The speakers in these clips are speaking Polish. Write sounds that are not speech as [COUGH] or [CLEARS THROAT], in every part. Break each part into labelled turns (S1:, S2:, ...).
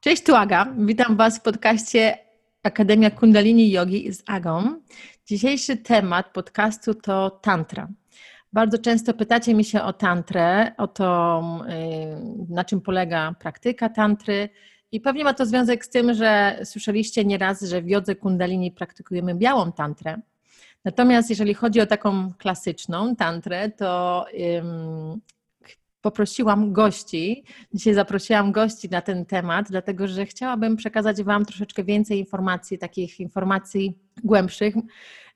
S1: Cześć, tu Aga. Witam Was w podcaście Akademia Kundalini Yogi z Agą. Dzisiejszy temat podcastu to tantra. Bardzo często pytacie mi się o tantrę, o to, yy, na czym polega praktyka tantry. I pewnie ma to związek z tym, że słyszeliście nieraz, że w jodze kundalini praktykujemy białą tantrę. Natomiast jeżeli chodzi o taką klasyczną tantrę, to poprosiłam gości, dzisiaj zaprosiłam gości na ten temat, dlatego że chciałabym przekazać Wam troszeczkę więcej informacji, takich informacji głębszych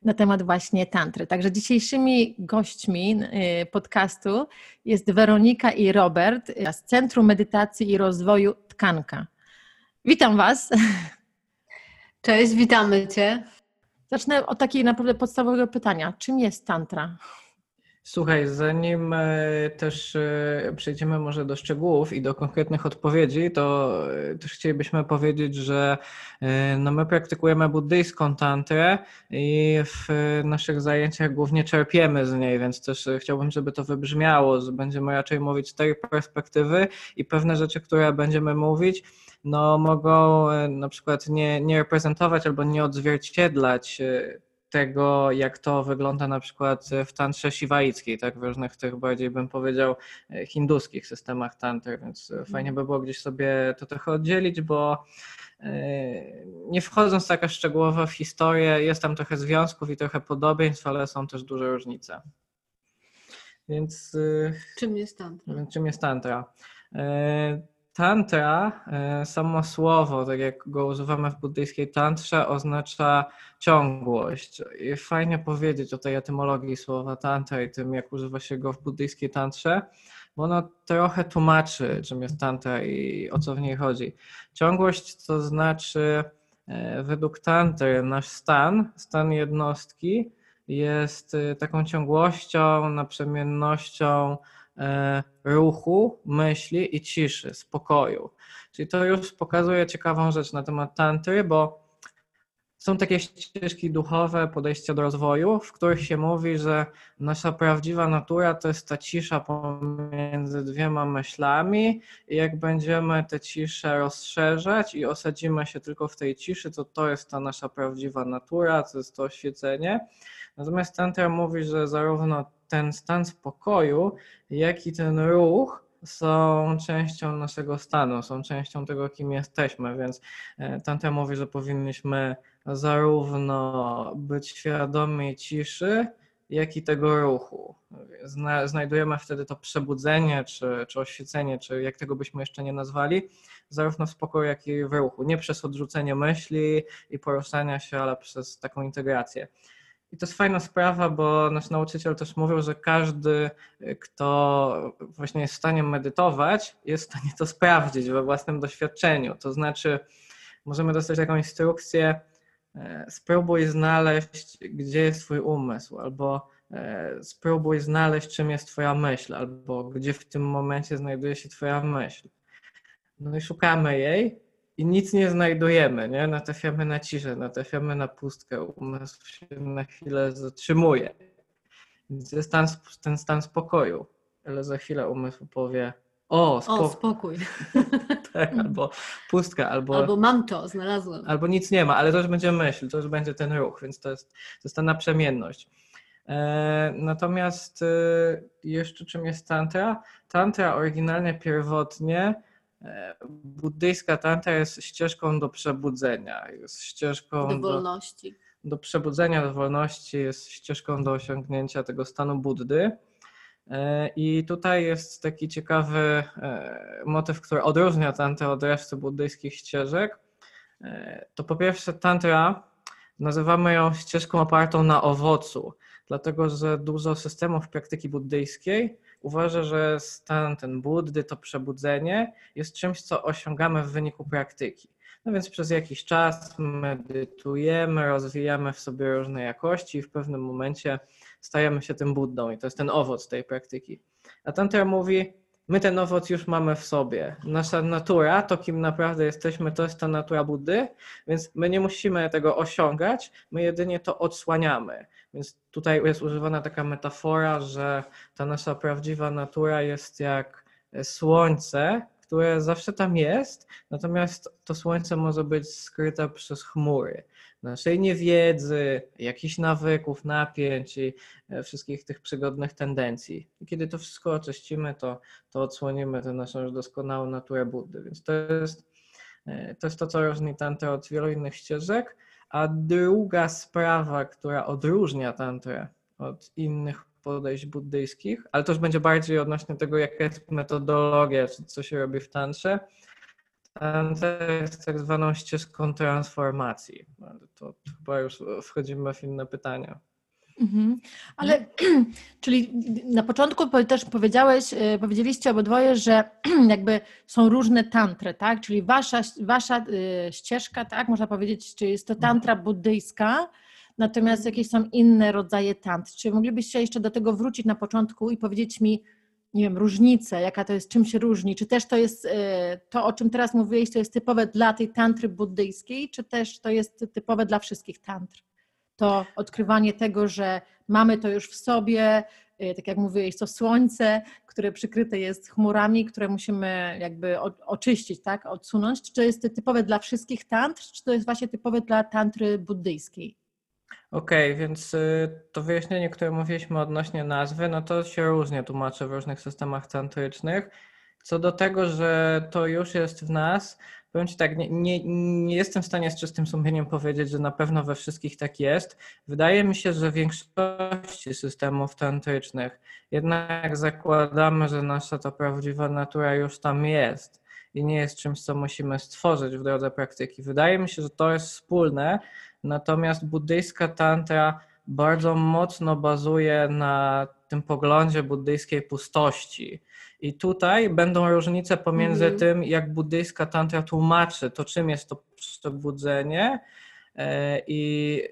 S1: na temat właśnie tantry. Także dzisiejszymi gośćmi y, podcastu jest Weronika i Robert z Centrum Medytacji i Rozwoju Tkanka. Witam Was.
S2: Cześć, witamy Cię.
S1: Zacznę od takiego naprawdę podstawowego pytania. Czym jest tantra?
S3: Słuchaj, zanim e, też e, przejdziemy może do szczegółów i do konkretnych odpowiedzi, to e, też chcielibyśmy powiedzieć, że no my praktykujemy buddyjską tantrę i w naszych zajęciach głównie czerpiemy z niej, więc też chciałbym, żeby to wybrzmiało, że będziemy raczej mówić z tej perspektywy i pewne rzeczy, które będziemy mówić, no mogą na przykład nie, nie reprezentować albo nie odzwierciedlać tego, jak to wygląda na przykład w tantrze siwaickiej, tak, w różnych tych bardziej bym powiedział hinduskich systemach tantry, więc fajnie by było gdzieś sobie to trochę oddzielić, bo e, nie wchodząc taka szczegółowo w historię, jest tam trochę związków i trochę podobieństw, ale są też duże różnice. Więc
S2: e, czym jest tantra?
S3: Czym jest tantra? Tantra, e, samo słowo, tak jak go używamy w buddyjskiej tantrze, oznacza ciągłość. I fajnie powiedzieć o tej etymologii słowa tantra i tym, jak używa się go w buddyjskiej tantrze, bo ono trochę tłumaczy, czym jest tantra i o co w niej chodzi. Ciągłość to znaczy, e, według tantry, nasz stan, stan jednostki jest e, taką ciągłością, naprzemiennością, ruchu, myśli i ciszy, spokoju. Czyli to już pokazuje ciekawą rzecz na temat tantry, bo są takie ścieżki duchowe, podejścia do rozwoju, w których się mówi, że nasza prawdziwa natura to jest ta cisza pomiędzy dwiema myślami i jak będziemy tę ciszę rozszerzać i osadzimy się tylko w tej ciszy, to to jest ta nasza prawdziwa natura, to jest to oświecenie. Natomiast Tantra mówi, że zarówno ten stan spokoju, jak i ten ruch są częścią naszego stanu, są częścią tego, kim jesteśmy, więc e, Tantra mówi, że powinniśmy zarówno być świadomi ciszy, jak i tego ruchu. Znajdujemy wtedy to przebudzenie, czy, czy oświecenie, czy jak tego byśmy jeszcze nie nazwali, zarówno w spokoju, jak i w ruchu. Nie przez odrzucenie myśli i poruszania się, ale przez taką integrację. I to jest fajna sprawa, bo nasz nauczyciel też mówił, że każdy, kto właśnie jest w stanie medytować, jest w stanie to sprawdzić we własnym doświadczeniu. To znaczy, możemy dostać taką instrukcję, e, spróbuj znaleźć, gdzie jest Twój umysł, albo e, spróbuj znaleźć, czym jest Twoja myśl, albo gdzie w tym momencie znajduje się Twoja myśl. No i szukamy jej, i nic nie znajdujemy, nie? Natrafiamy na ciszę, natrafiamy na pustkę, umysł się na chwilę zatrzymuje. Więc jest stan, ten stan spokoju, ale za chwilę umysł powie o,
S2: spokój. O, spokój. [LAUGHS]
S3: tak, albo pustka, albo...
S2: Albo mam to, znalazłem.
S3: Albo nic nie ma, ale to już będzie myśl, to już będzie ten ruch, więc to jest, to jest ta naprzemienność. E, natomiast e, jeszcze czym jest tantra? Tantra oryginalnie, pierwotnie buddyjska tantra jest ścieżką do przebudzenia, jest ścieżką
S2: do wolności.
S3: Do, do przebudzenia, do wolności, jest ścieżką do osiągnięcia tego stanu Buddy. E, I tutaj jest taki ciekawy e, motyw, który odróżnia tantrę od reszty buddyjskich ścieżek. E, to po pierwsze tantra, nazywamy ją ścieżką opartą na owocu, dlatego że dużo systemów praktyki buddyjskiej uważa, że stan ten Buddy, to przebudzenie jest czymś, co osiągamy w wyniku praktyki. No więc przez jakiś czas medytujemy, rozwijamy w sobie różne jakości i w pewnym momencie stajemy się tym Buddą i to jest ten owoc tej praktyki. A Tantra mówi, my ten owoc już mamy w sobie. Nasza natura, to kim naprawdę jesteśmy, to jest ta natura Buddy, więc my nie musimy tego osiągać, my jedynie to odsłaniamy. Więc tutaj jest używana taka metafora, że ta nasza prawdziwa natura jest jak słońce, które zawsze tam jest, natomiast to słońce może być skryte przez chmury naszej niewiedzy, jakichś nawyków, napięć i e, wszystkich tych przygodnych tendencji. I kiedy to wszystko oczyścimy, to, to odsłonimy tę naszą już doskonałą naturę Buddy. Więc to jest e, to, jest to co różni tantrę od wielu innych ścieżek. A druga sprawa, która odróżnia tantrę od innych podejść buddyjskich, ale to już będzie bardziej odnośnie tego, jaka jest metodologia, czy co się robi w tantrze, Tantra jest tak zwaną ścieżką transformacji. To chyba już wchodzimy w inne pytania.
S1: Mhm. Ale, [CLEARS THROAT] czyli na początku też powiedziałeś, e, powiedzieliście obydwoje, że [CLEARS THROAT] jakby są różne tantry, tak? Czyli wasza, wasza e, ścieżka, tak? Można powiedzieć, czy jest to tantra buddyjska, natomiast jakieś są inne rodzaje tantr. Czy moglibyście jeszcze do tego wrócić na początku i powiedzieć mi, nie wiem, różnicę, jaka to jest, czym się różni? Czy też to jest e, to, o czym teraz mówiłeś, to jest typowe dla tej tantry buddyjskiej, czy też to jest typowe dla wszystkich tantr? To odkrywanie tego, że mamy to już w sobie, e, tak jak mówiłeś, to słońce, które przykryte jest chmurami, które musimy jakby oczyścić, tak, odsunąć. Czy to jest typowe dla wszystkich tantr, czy to jest właśnie typowe dla tantry buddyjskiej?
S3: Okej, więc y, to wyjaśnienie, które mówiliśmy odnośnie nazwy, no to się różnie tłumaczy w różnych systemach tantrycznych. Co do tego, że to już jest w nas, powiem Ci tak, nie, nie, nie jestem w stanie z czystym sumieniem powiedzieć, że na pewno we wszystkich tak jest. Wydaje mi się, że w większości systemów tantrycznych jednak zakładamy, że nasza ta prawdziwa natura już tam jest i nie jest czymś, co musimy stworzyć w drodze praktyki. Wydaje mi się, że to jest wspólne, Natomiast buddyjska tantra bardzo mocno bazuje na tym poglądzie buddyjskiej pustości. I tutaj będą różnice pomiędzy mm. tym, jak buddyjska tantra tłumaczy to, czym jest to przebudzenie e, i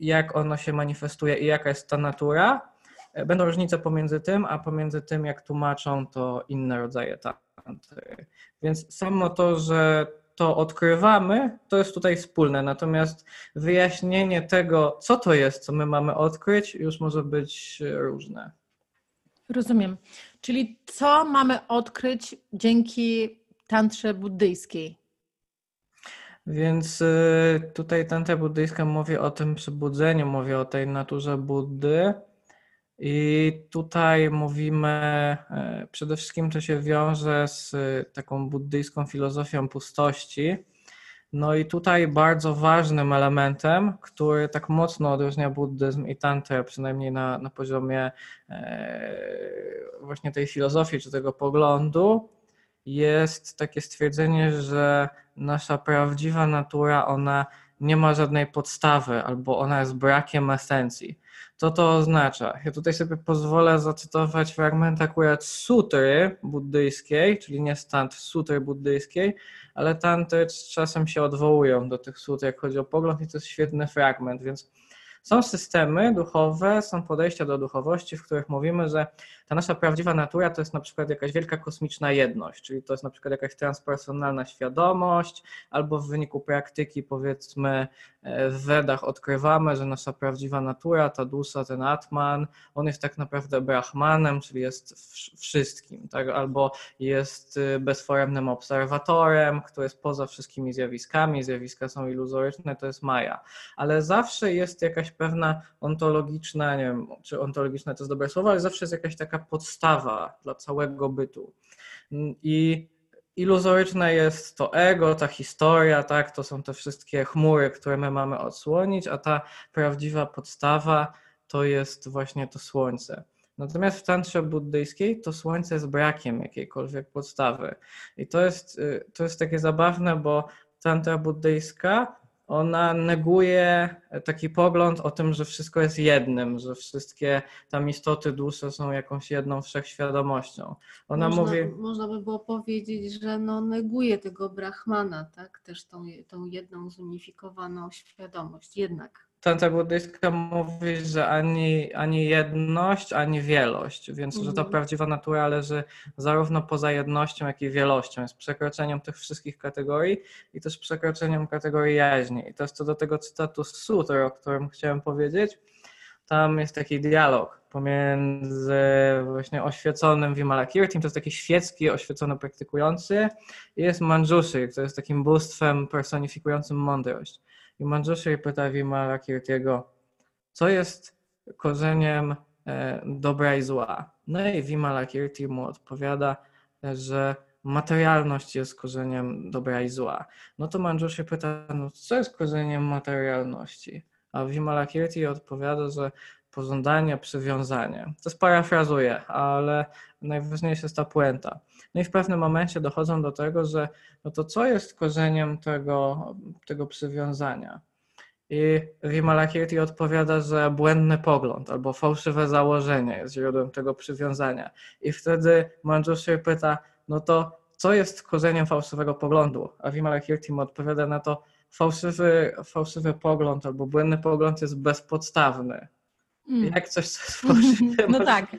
S3: jak ono się manifestuje i jaka jest ta natura. E, będą różnice pomiędzy tym, a pomiędzy tym, jak tłumaczą to inne rodzaje tantry. Więc samo to, że to odkrywamy, to jest tutaj wspólne. Natomiast wyjaśnienie tego, co to jest, co my mamy odkryć, już może być różne.
S1: Rozumiem. Czyli co mamy odkryć dzięki tantrze buddyjskiej?
S3: Więc y, tutaj tantra buddyjska mówi o tym przebudzeniu, mówi o tej naturze Buddy. I tutaj mówimy, e, przede wszystkim to się wiąże z taką buddyjską filozofią pustości. No i tutaj bardzo ważnym elementem, który tak mocno odróżnia buddyzm i tantrę, przynajmniej na, na poziomie e, właśnie tej filozofii czy tego poglądu, jest takie stwierdzenie, że nasza prawdziwa natura, ona nie ma żadnej podstawy albo ona jest brakiem esencji. Co to oznacza? Ja tutaj sobie pozwolę zacytować fragment akurat sutry buddyjskiej, czyli nie stąd sutry buddyjskiej, ale tantry czasem się odwołują do tych sutr, jak chodzi o pogląd i to jest świetny fragment, więc są systemy duchowe, są podejścia do duchowości, w których mówimy, że ta nasza prawdziwa natura to jest na przykład jakaś wielka kosmiczna jedność, czyli to jest na przykład jakaś transpersonalna świadomość, albo w wyniku praktyki, powiedzmy, e, w Wedach odkrywamy, że nasza prawdziwa natura, ta dusza, ten Atman, on jest tak naprawdę Brahmanem, czyli jest wszystkim, tak? albo jest y, bezforemnym obserwatorem, który jest poza wszystkimi zjawiskami, zjawiska są iluzoryczne, to jest Maja. Ale zawsze jest jakaś pewna ontologiczna, nie wiem, czy ontologiczne to jest dobre słowo, ale zawsze jest jakaś taka podstawa dla całego bytu. I iluzoryczne jest to ego, ta historia, tak, to są te wszystkie chmury, które my mamy odsłonić, a ta prawdziwa podstawa to jest właśnie to słońce. Natomiast w tantrze buddyjskiej to słońce jest brakiem jakiejkolwiek podstawy. I to jest, y, to jest takie zabawne, bo tantra buddyjska ona neguje taki pogląd o tym, że wszystko jest jednym, że wszystkie tam istoty dusze są jakąś jedną wszechświadomością. Ona
S2: można,
S3: mówi.
S2: Można by było powiedzieć, że no neguje tego Brahmana, tak? Też tą, tą jedną zunifikowaną świadomość, jednak.
S3: Tantra buddyjska mówi, że ani, ani jedność, ani wielość, więc że to
S2: Mhm.
S3: prawdziwa natura leży zarówno poza jednością, jak i wielością. Jest przekroczeniem tych wszystkich kategorii i też przekroczeniem kategorii jaźni. I to jest co do tego cytatu z Sutr, o którym chciałem powiedzieć. Tam jest taki dialog pomiędzy właśnie oświeconym Vimalakirtim, to jest taki świecki, oświecony praktykujący, i jest Manjushri, który jest takim bóstwem personifikującym mądrość. I Manjushri pyta Vimalakirtiego, co jest korzeniem e, dobra i zła? No i Vimalakirti mu odpowiada, e, że materialność jest korzeniem dobra i zła. No to Manjushri pyta, no co jest korzeniem materialności? A Vimalakirti odpowiada, że pożądanie, przywiązanie. To sparafrazuję, ale najważniejsza jest ta puenta. No i w pewnym momencie dochodzą do tego, że no to co jest korzeniem tego, tego przywiązania? I Vimalakirti odpowiada, że błędny pogląd albo fałszywe założenie jest źródłem tego przywiązania. I wtedy Manjushri pyta, no to co jest korzeniem fałszywego poglądu? A Vimalakirti mu odpowiada na to, fałszywy, fałszywy pogląd albo błędny pogląd jest bezpodstawny.
S1: Mm.
S3: Jak coś, [LAUGHS] fałszywe, [LAUGHS]
S1: No tak.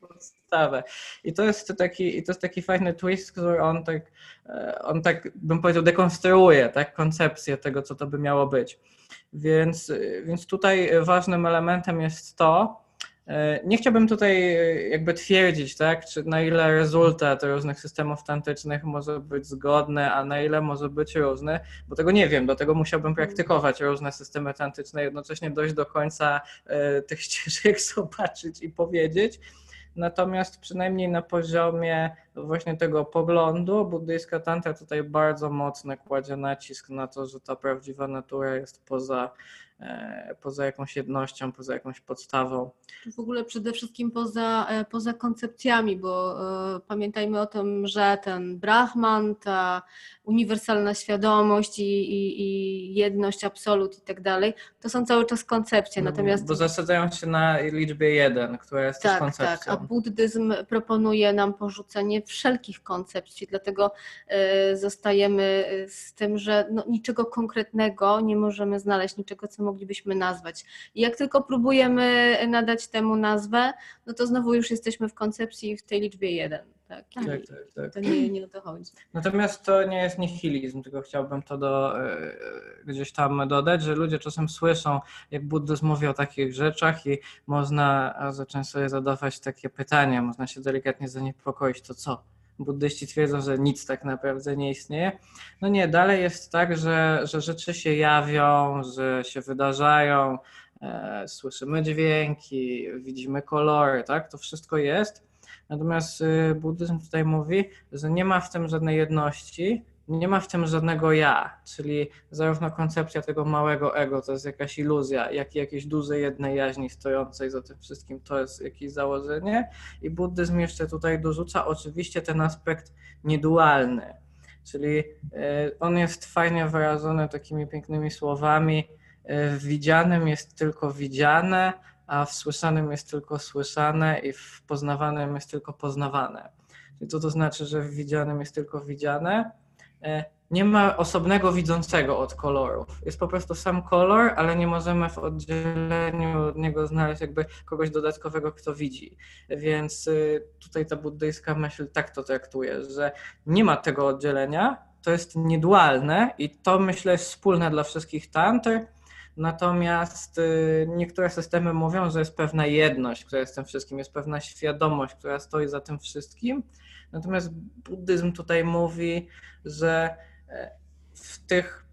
S3: podstawę. I to jest taki, i to jest taki fajny twist, który on tak, e, on tak bym powiedział, dekonstruuje tak, koncepcję tego, co to by miało być. Więc, e, więc tutaj ważnym elementem jest to, nie chciałbym tutaj e, jakby twierdzić, tak, czy na ile rezultat różnych systemów tantycznych może być zgodny, a na ile może być różny, bo tego nie wiem, do tego musiałbym praktykować różne systemy tantyczne, jednocześnie dojść do końca e, tych [LAUGHS] ścieżek, zobaczyć i powiedzieć. Natomiast przynajmniej na poziomie właśnie tego poglądu, buddyjska tantra tutaj bardzo mocno kładzie nacisk na to, że ta prawdziwa natura jest poza, e, poza jakąś jednością, poza jakąś podstawą.
S2: W ogóle przede wszystkim poza, e, poza koncepcjami, bo e, pamiętajmy o tym, że ten Brahman, ta uniwersalna świadomość i, i, i jedność, absolut i tak dalej, to są cały czas koncepcje.
S3: No,
S2: Natomiast
S3: Bo zasadzają się na liczbie jeden, która jest też
S2: tak,
S3: koncepcją.
S2: tak, a buddyzm proponuje nam porzucenie wszelkich koncepcji, dlatego e, zostajemy z tym, że no, niczego konkretnego nie możemy znaleźć, niczego, co moglibyśmy nazwać. I jak tylko próbujemy nadać temu nazwę, no to znowu już jesteśmy w koncepcji w tej liczbie jeden. Tak? I
S3: Tak, tak, tak.
S2: To nie, nie o to chodzi.
S3: Natomiast to nie jest nihilizm, tylko chciałbym to do, e, gdzieś tam dodać, że ludzie czasem słyszą, jak buddyzm mówi o takich rzeczach i można zacząć sobie zadawać takie pytania, można się delikatnie zaniepokoić, to co? Buddyści twierdzą, że nic tak naprawdę nie istnieje. No nie, dalej jest tak, że, że rzeczy się jawią, że się wydarzają, e, słyszymy dźwięki, widzimy kolory, tak? To wszystko jest. Natomiast y, buddyzm tutaj mówi, że nie ma w tym żadnej jedności, nie ma w tym żadnego ja, czyli zarówno koncepcja tego małego ego to jest jakaś iluzja, jak i jakiejś dużej jednej jaźni stojącej za tym wszystkim to jest jakieś założenie. I buddyzm jeszcze tutaj dorzuca oczywiście ten aspekt niedualny, czyli y, on jest fajnie wyrażony takimi pięknymi słowami. y, W widzianym jest tylko widziane, a w słyszanym jest tylko słyszane i w poznawanym jest tylko poznawane. Czyli co to znaczy, że w widzianym jest tylko widziane? E, Nie ma osobnego widzącego od kolorów. Jest po prostu sam kolor, ale nie możemy w oddzieleniu od niego znaleźć jakby kogoś dodatkowego, kto widzi. Więc y, tutaj ta buddyjska myśl tak to traktuje, że nie ma tego oddzielenia, to jest niedualne i to myślę jest wspólne dla wszystkich tantr, Natomiast y, niektóre systemy mówią, że jest pewna jedność, która jest tym wszystkim, jest pewna świadomość, która stoi za tym wszystkim. Natomiast buddyzm tutaj mówi, że e, w tych,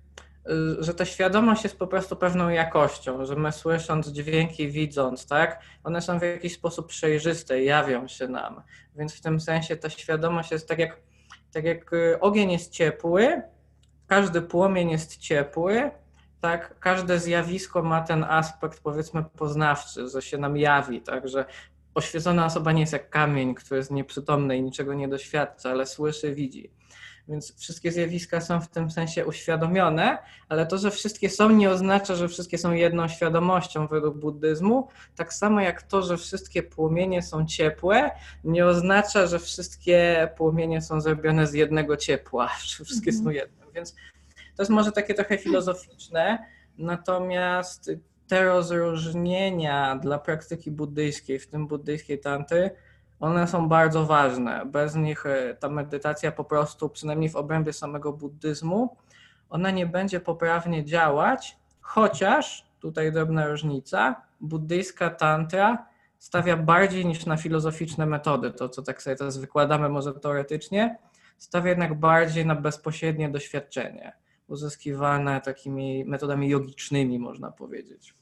S3: y, że ta świadomość jest po prostu pewną jakością, że my słysząc dźwięki, widząc, tak, one są w jakiś sposób przejrzyste, jawią się nam. Więc w tym sensie ta świadomość jest tak jak, tak jak y, ogień jest ciepły, każdy płomień jest ciepły, tak, każde zjawisko ma ten aspekt, powiedzmy, poznawczy, że się nam jawi, tak, że oświecona osoba nie jest jak kamień, który jest nieprzytomny i niczego nie doświadcza, ale słyszy, widzi. Więc wszystkie zjawiska są w tym sensie uświadomione, ale to, że wszystkie są, nie oznacza, że wszystkie są jedną świadomością według buddyzmu. Tak samo jak to, że wszystkie płomienie są ciepłe, nie oznacza, że wszystkie płomienie są zrobione z jednego ciepła, [LAUGHS] że wszystkie
S2: Mhm.
S3: są jednym. Więc to jest może takie trochę filozoficzne, natomiast te rozróżnienia dla praktyki buddyjskiej, w tym buddyjskiej tantry, one są bardzo ważne. Bez nich e, ta medytacja po prostu, przynajmniej w obrębie samego buddyzmu, ona nie będzie poprawnie działać, chociaż, tutaj drobna różnica, buddyjska tantra stawia bardziej niż na filozoficzne metody, to co tak sobie teraz wykładamy może teoretycznie, stawia jednak bardziej na bezpośrednie doświadczenie, uzyskiwane takimi metodami jogicznymi, można powiedzieć.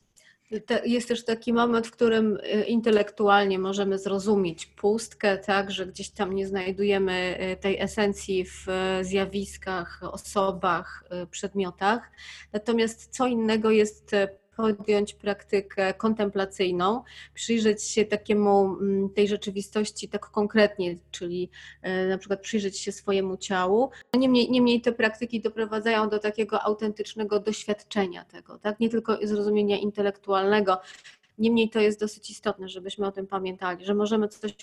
S2: Jest też taki moment, w którym y, intelektualnie możemy zrozumieć pustkę, tak, że gdzieś tam nie znajdujemy y, tej esencji w y, zjawiskach, osobach, przedmiotach. Natomiast co innego jest podjąć praktykę kontemplacyjną, przyjrzeć się takiemu mm, tej rzeczywistości tak konkretnie, czyli e, na przykład przyjrzeć się swojemu ciału. Niemniej, niemniej te praktyki doprowadzają do takiego autentycznego doświadczenia tego, tak? nie tylko zrozumienia intelektualnego. Niemniej to jest dosyć istotne, żebyśmy o tym pamiętali, że możemy coś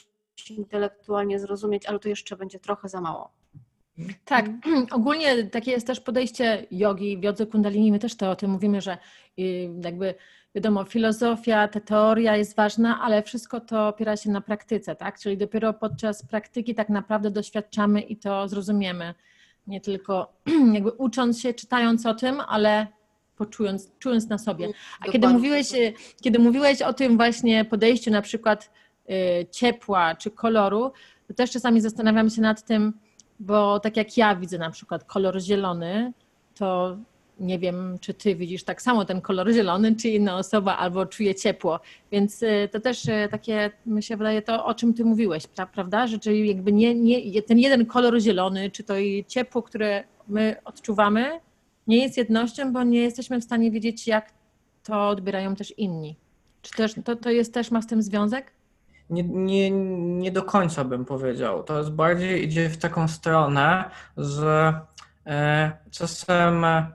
S2: intelektualnie zrozumieć, ale to jeszcze będzie trochę za mało.
S1: Tak, mhm. [CLEARS THROAT] ogólnie takie jest też podejście jogi, w jodze kundalini, my też to o tym mówimy, że y, jakby wiadomo, filozofia, ta teoria jest ważna, ale wszystko to opiera się na praktyce, tak? Czyli dopiero podczas praktyki tak naprawdę doświadczamy i to zrozumiemy. Nie tylko [CLEARS THROAT] jakby ucząc się, czytając o tym, ale poczując, czując na sobie. A kiedy mówiłeś, y, kiedy mówiłeś o tym właśnie podejściu na przykład y, ciepła czy koloru, to też czasami zastanawiam się nad tym, bo tak jak ja widzę na przykład kolor zielony, to nie wiem, czy ty widzisz tak samo ten kolor zielony, czy inna osoba, albo czuje ciepło. Więc y, to też y, takie, mi się wydaje, to o czym ty mówiłeś, prawda? Że czyli jakby nie, nie, ten jeden kolor zielony, czy to ciepło, które my odczuwamy, nie jest jednością, bo nie jesteśmy w stanie wiedzieć, jak to odbierają też inni. Czy też, to, to jest też ma z tym związek?
S3: Nie, nie, nie do końca bym powiedział. To jest bardziej idzie w taką stronę, że e, czasem e,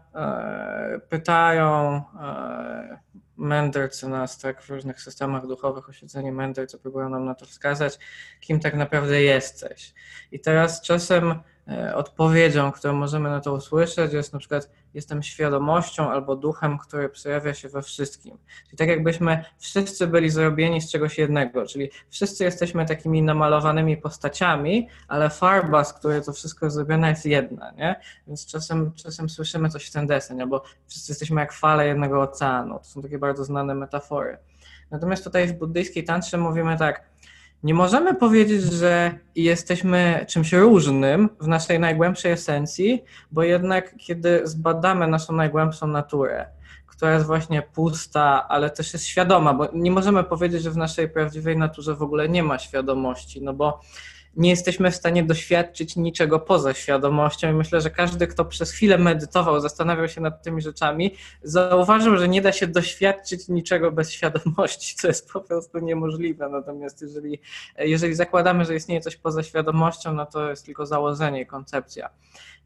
S3: pytają e, mędrcy nas tak w różnych systemach duchowych, oświeceni mędrcy próbują nam na to wskazać, kim tak naprawdę jesteś. I teraz czasem odpowiedzią, którą możemy na to usłyszeć, jest na przykład jestem świadomością albo duchem, który przejawia się we wszystkim. Czyli tak jakbyśmy wszyscy byli zrobieni z czegoś jednego, czyli wszyscy jesteśmy takimi namalowanymi postaciami, ale farba, z której to wszystko jest zrobione, jest jedna, nie? Więc czasem, czasem słyszymy coś w ten deseń, albo wszyscy jesteśmy jak fale jednego oceanu. To są takie bardzo znane metafory. Natomiast tutaj w buddyjskiej tantrze mówimy tak, nie możemy powiedzieć, że jesteśmy czymś różnym w naszej najgłębszej esencji, bo jednak kiedy zbadamy naszą najgłębszą naturę, która jest właśnie pusta, ale też jest świadoma, bo nie możemy powiedzieć, że w naszej prawdziwej naturze w ogóle nie ma świadomości, no bo nie jesteśmy w stanie doświadczyć niczego poza świadomością i myślę, że każdy, kto przez chwilę medytował, zastanawiał się nad tymi rzeczami, zauważył, że nie da się doświadczyć niczego bez świadomości, [LAUGHS] co jest po prostu niemożliwe. Natomiast jeżeli, jeżeli zakładamy, że istnieje coś poza świadomością, no to jest tylko założenie, koncepcja.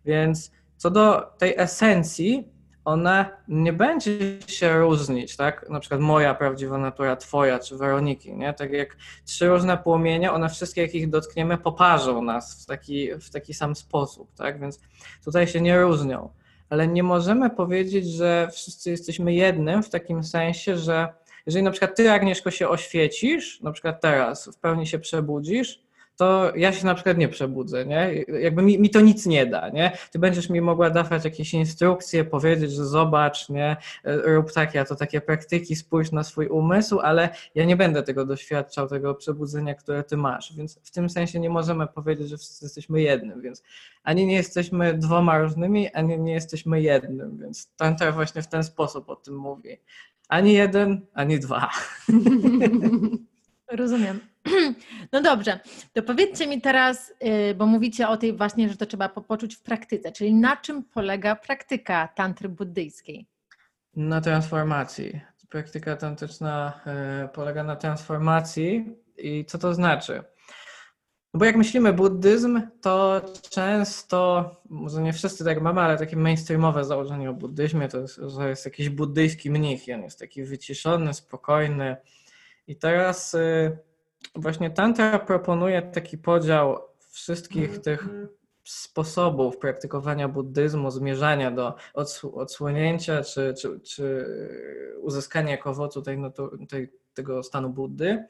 S3: Więc co do tej esencji, ona nie będzie się różnić, tak? Na przykład moja prawdziwa natura, twoja czy Weroniki, nie? Tak jak trzy różne płomienie, one wszystkie, jak ich dotkniemy, poparzą nas w taki, w taki sam sposób, tak? Więc tutaj się nie różnią. Ale nie możemy powiedzieć, że wszyscy jesteśmy jednym w takim sensie, że jeżeli na przykład ty, Agnieszko, się oświecisz, na przykład teraz w pełni się przebudzisz, to ja się na przykład nie przebudzę, nie? Jakby mi, mi, to nic nie da, nie? Ty będziesz mi mogła dawać jakieś instrukcje, powiedzieć, że zobacz, nie? Rób takie, a to takie praktyki, spójrz na swój umysł, ale ja nie będę tego doświadczał, tego przebudzenia, które ty masz, więc w tym sensie nie możemy powiedzieć, że wszyscy jesteśmy jednym, więc ani nie jesteśmy dwoma różnymi, ani nie jesteśmy jednym, więc Tantra właśnie w ten sposób o tym mówi. Ani jeden, ani dwa. [LAUGHS] [LAUGHS]
S1: Rozumiem. [CLEARS THROAT] No dobrze, to powiedzcie mi teraz, y, bo mówicie o tej właśnie, że to trzeba poczuć w praktyce, czyli na czym polega praktyka tantry buddyjskiej?
S3: Na transformacji. Praktyka tantryczna y, polega na transformacji i co to znaczy? No bo jak myślimy buddyzm, to często, może nie wszyscy tak mamy, ale takie mainstreamowe założenie o buddyzmie to jest, że jest jakiś buddyjski mnich on jest taki wyciszony, spokojny. I teraz y, właśnie Tantra proponuje taki podział wszystkich tych sposobów praktykowania buddyzmu, zmierzania do odsłonięcia czy, czy, czy uzyskania jako owocu tej, tej, tego stanu Buddy,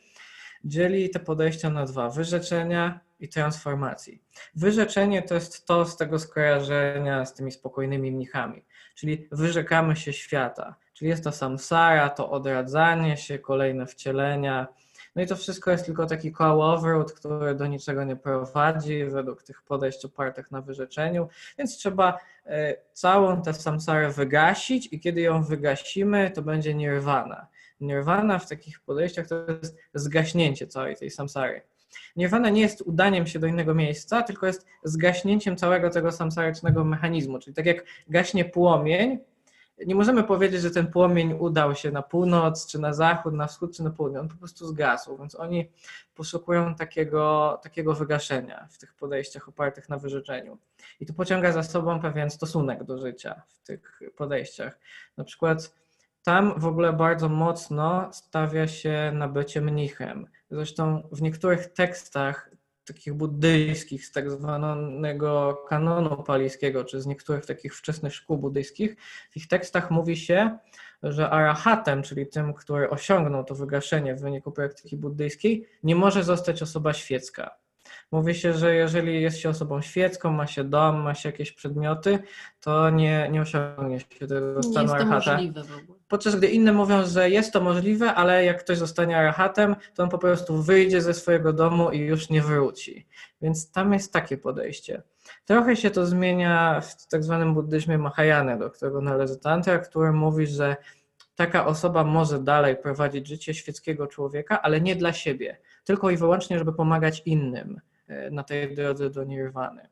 S3: dzieli te podejścia na dwa: wyrzeczenia i transformacji. Wyrzeczenie to jest to z tego skojarzenia z tymi spokojnymi mnichami, czyli wyrzekamy się świata, czyli jest to samsara, to odradzanie się, kolejne wcielenia. No i to wszystko jest tylko taki kołowrót, który do niczego nie prowadzi według tych podejść opartych na wyrzeczeniu, więc trzeba e, całą tę samsarę wygasić i kiedy ją wygasimy, to będzie nirwana. Nirwana w takich podejściach to jest zgaśnięcie całej tej samsary. Nirwana nie jest udaniem się do innego miejsca, tylko jest zgaśnięciem całego tego samsarycznego mechanizmu. Czyli tak jak gaśnie płomień, nie możemy powiedzieć, że ten płomień udał się na północ, czy na zachód, na wschód, czy na południe. On po prostu zgasł, więc oni poszukują takiego, takiego wygaszenia w tych podejściach opartych na wyrzeczeniu. I to pociąga za sobą pewien stosunek do życia w tych podejściach. Na przykład tam w ogóle bardzo mocno stawia się na bycie mnichem. Zresztą w niektórych tekstach takich buddyjskich z tak zwanego kanonu palijskiego, czy z niektórych takich wczesnych szkół buddyjskich, w ich tekstach mówi się, że arahatem, czyli tym, który osiągnął to wygaszenie w wyniku praktyki buddyjskiej, nie może zostać osoba świecka. Mówi się, że jeżeli jest się osobą świecką, ma się dom, ma się jakieś przedmioty, to nie, nie osiągnie się tego stanu arahata. Podczas gdy inne mówią, że jest to możliwe, ale jak ktoś zostanie arahatem, to on po prostu wyjdzie ze swojego domu i już nie wróci. Więc tam jest takie podejście. Trochę się to zmienia w tak zwanym buddyzmie Mahayana, do którego należy Tantra, który mówi, że taka osoba może dalej prowadzić życie świeckiego człowieka, ale nie dla siebie, tylko i wyłącznie, żeby pomagać innym e, na tej drodze do nirwany.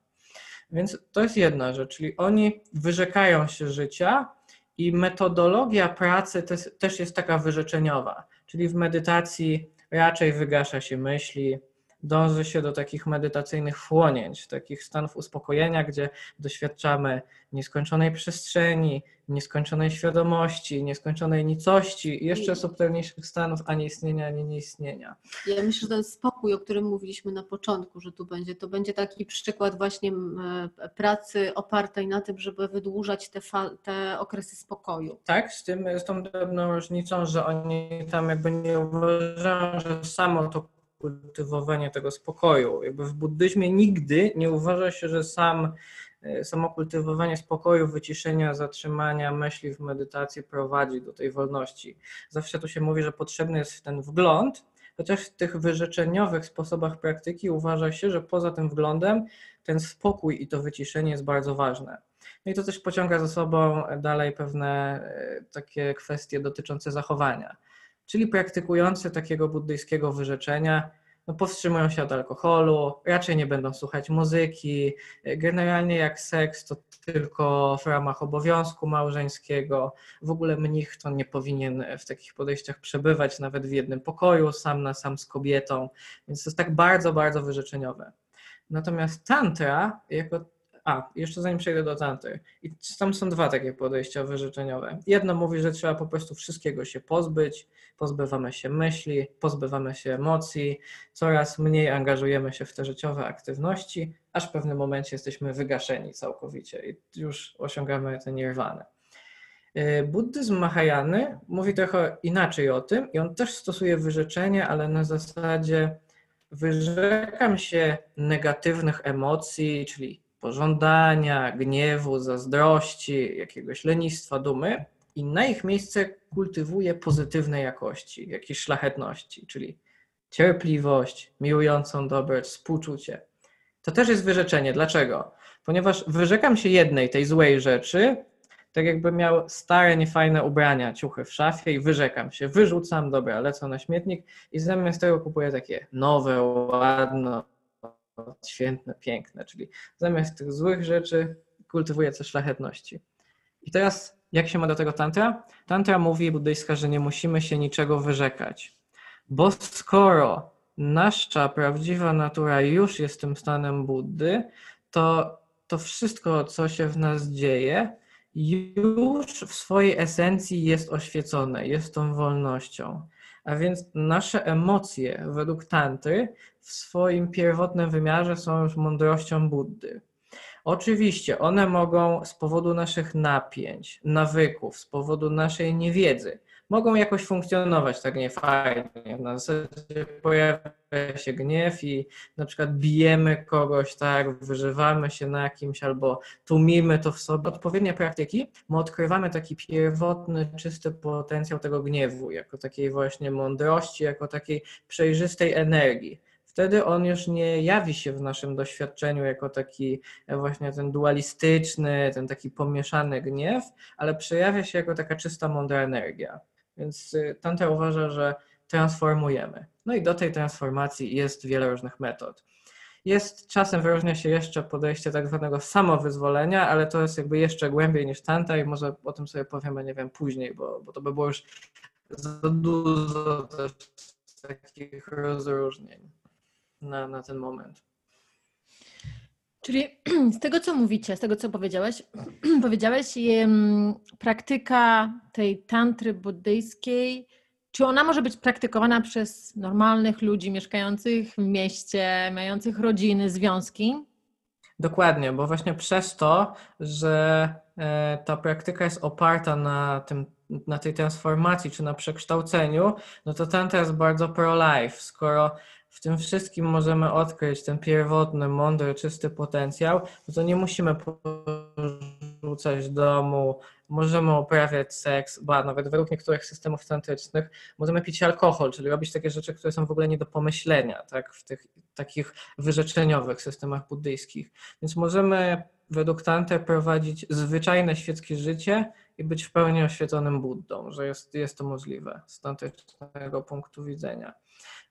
S3: Więc to jest jedna rzecz, czyli oni wyrzekają się życia i metodologia pracy też jest taka wyrzeczeniowa, czyli w medytacji raczej wygasza się myśli, dąży się do takich medytacyjnych wchłonięć, takich stanów uspokojenia, gdzie doświadczamy nieskończonej przestrzeni, nieskończonej świadomości, nieskończonej nicości i jeszcze subtelniejszych stanów ani istnienia, ani nieistnienia.
S2: Ja myślę, że ten spokój, o którym mówiliśmy na początku, że tu będzie, to będzie taki przykład właśnie e, pracy opartej na tym, żeby wydłużać te, te okresy spokoju.
S3: Tak, z tym z tą drobną różnicą, że oni tam jakby nie uważają, że samo to kultywowanie tego spokoju. Jakby w buddyzmie nigdy nie uważa się, że sam, e, samo kultywowanie spokoju, wyciszenia, zatrzymania myśli w medytacji prowadzi do tej wolności. Zawsze tu się mówi, że potrzebny jest ten wgląd, chociaż w tych wyrzeczeniowych sposobach praktyki uważa się, że poza tym wglądem ten spokój i to wyciszenie jest bardzo ważne. No i to też pociąga za sobą dalej pewne e, takie kwestie dotyczące zachowania czyli praktykujący takiego buddyjskiego wyrzeczenia no, powstrzymują się od alkoholu, raczej nie będą słuchać muzyki. Generalnie jak seks, to tylko w ramach obowiązku małżeńskiego. W ogóle mnich to nie powinien w takich podejściach przebywać nawet w jednym pokoju, sam na sam z kobietą, więc to jest tak bardzo, bardzo wyrzeczeniowe. Natomiast tantra jako a, jeszcze zanim przejdę do tantry. I tam są dwa takie podejścia wyrzeczeniowe. Jedno mówi, że trzeba po prostu wszystkiego się pozbyć, pozbywamy się myśli, pozbywamy się emocji, coraz mniej angażujemy się w te życiowe aktywności, aż w pewnym momencie jesteśmy wygaszeni całkowicie i już osiągamy tę nirwanę. Y, buddyzm Mahajany mówi trochę inaczej o tym i on też stosuje wyrzeczenie, ale na zasadzie wyrzekam się negatywnych emocji, czyli pożądania, gniewu, zazdrości, jakiegoś lenistwa, dumy i na ich miejsce kultywuje pozytywne jakości, jakieś szlachetności, czyli cierpliwość, miłującą dobroć, współczucie. To też jest wyrzeczenie. Dlaczego? Ponieważ wyrzekam się jednej tej złej rzeczy, tak jakby miał stare, niefajne ubrania, ciuchy w szafie i wyrzekam się, wyrzucam, dobra, lecę na śmietnik i zamiast tego kupuję takie nowe, ładne, świętne, piękne, czyli zamiast tych złych rzeczy kultywuje coś szlachetności. I teraz jak się ma do tego tantra? Tantra mówi buddyjska, że nie musimy się niczego wyrzekać, bo skoro nasza prawdziwa natura już jest tym stanem Buddy, to to wszystko, co się w nas dzieje, już w swojej esencji jest oświecone, jest tą wolnością. A więc nasze emocje według Tantry w swoim pierwotnym wymiarze są już mądrością Buddy. Oczywiście one mogą z powodu naszych napięć, nawyków, z powodu naszej niewiedzy, mogą jakoś funkcjonować tak niefajnie. Na zasadzie pojawia się gniew i na przykład bijemy kogoś, tak, wyżywamy się na kimś albo tłumimy to w sobie. Odpowiednie praktyki, my odkrywamy taki pierwotny, czysty potencjał tego gniewu, jako takiej właśnie mądrości, jako takiej przejrzystej energii wtedy on już nie jawi się w naszym doświadczeniu jako taki e, właśnie ten dualistyczny, ten taki pomieszany gniew, ale przejawia się jako taka czysta, mądra energia. Więc y, Tanta uważa, że transformujemy. No i do tej transformacji jest wiele różnych metod. Jest czasem wyróżnia się jeszcze podejście tak zwanego samowyzwolenia, ale to jest jakby jeszcze głębiej niż Tanta i może o tym sobie powiemy, nie wiem, później, bo, bo to by było już za dużo też takich rozróżnień na, na ten moment.
S1: Czyli [CLEARS THROAT] z tego, co mówicie, z tego, co powiedziałeś, [CLEARS THROAT] powiedziałeś, praktyka tej tantry buddyjskiej, czy ona może być praktykowana przez normalnych ludzi mieszkających w mieście, mających rodziny, związki?
S3: Dokładnie, bo właśnie przez to, że e, ta praktyka jest oparta na, tym, na tej transformacji czy na przekształceniu, no to tantra jest bardzo pro-life. Skoro w tym wszystkim możemy odkryć ten pierwotny, mądry, czysty potencjał, to nie musimy porzucać domu, możemy uprawiać seks, ba, nawet według niektórych systemów tantrycznych możemy pić alkohol, czyli robić takie rzeczy, które są w ogóle nie do pomyślenia, tak, w tych takich wyrzeczeniowych systemach buddyjskich. Więc możemy według Tantry prowadzić zwyczajne świeckie życie i być w pełni oświeconym Buddą, że jest, jest to możliwe z tantrycznego punktu widzenia.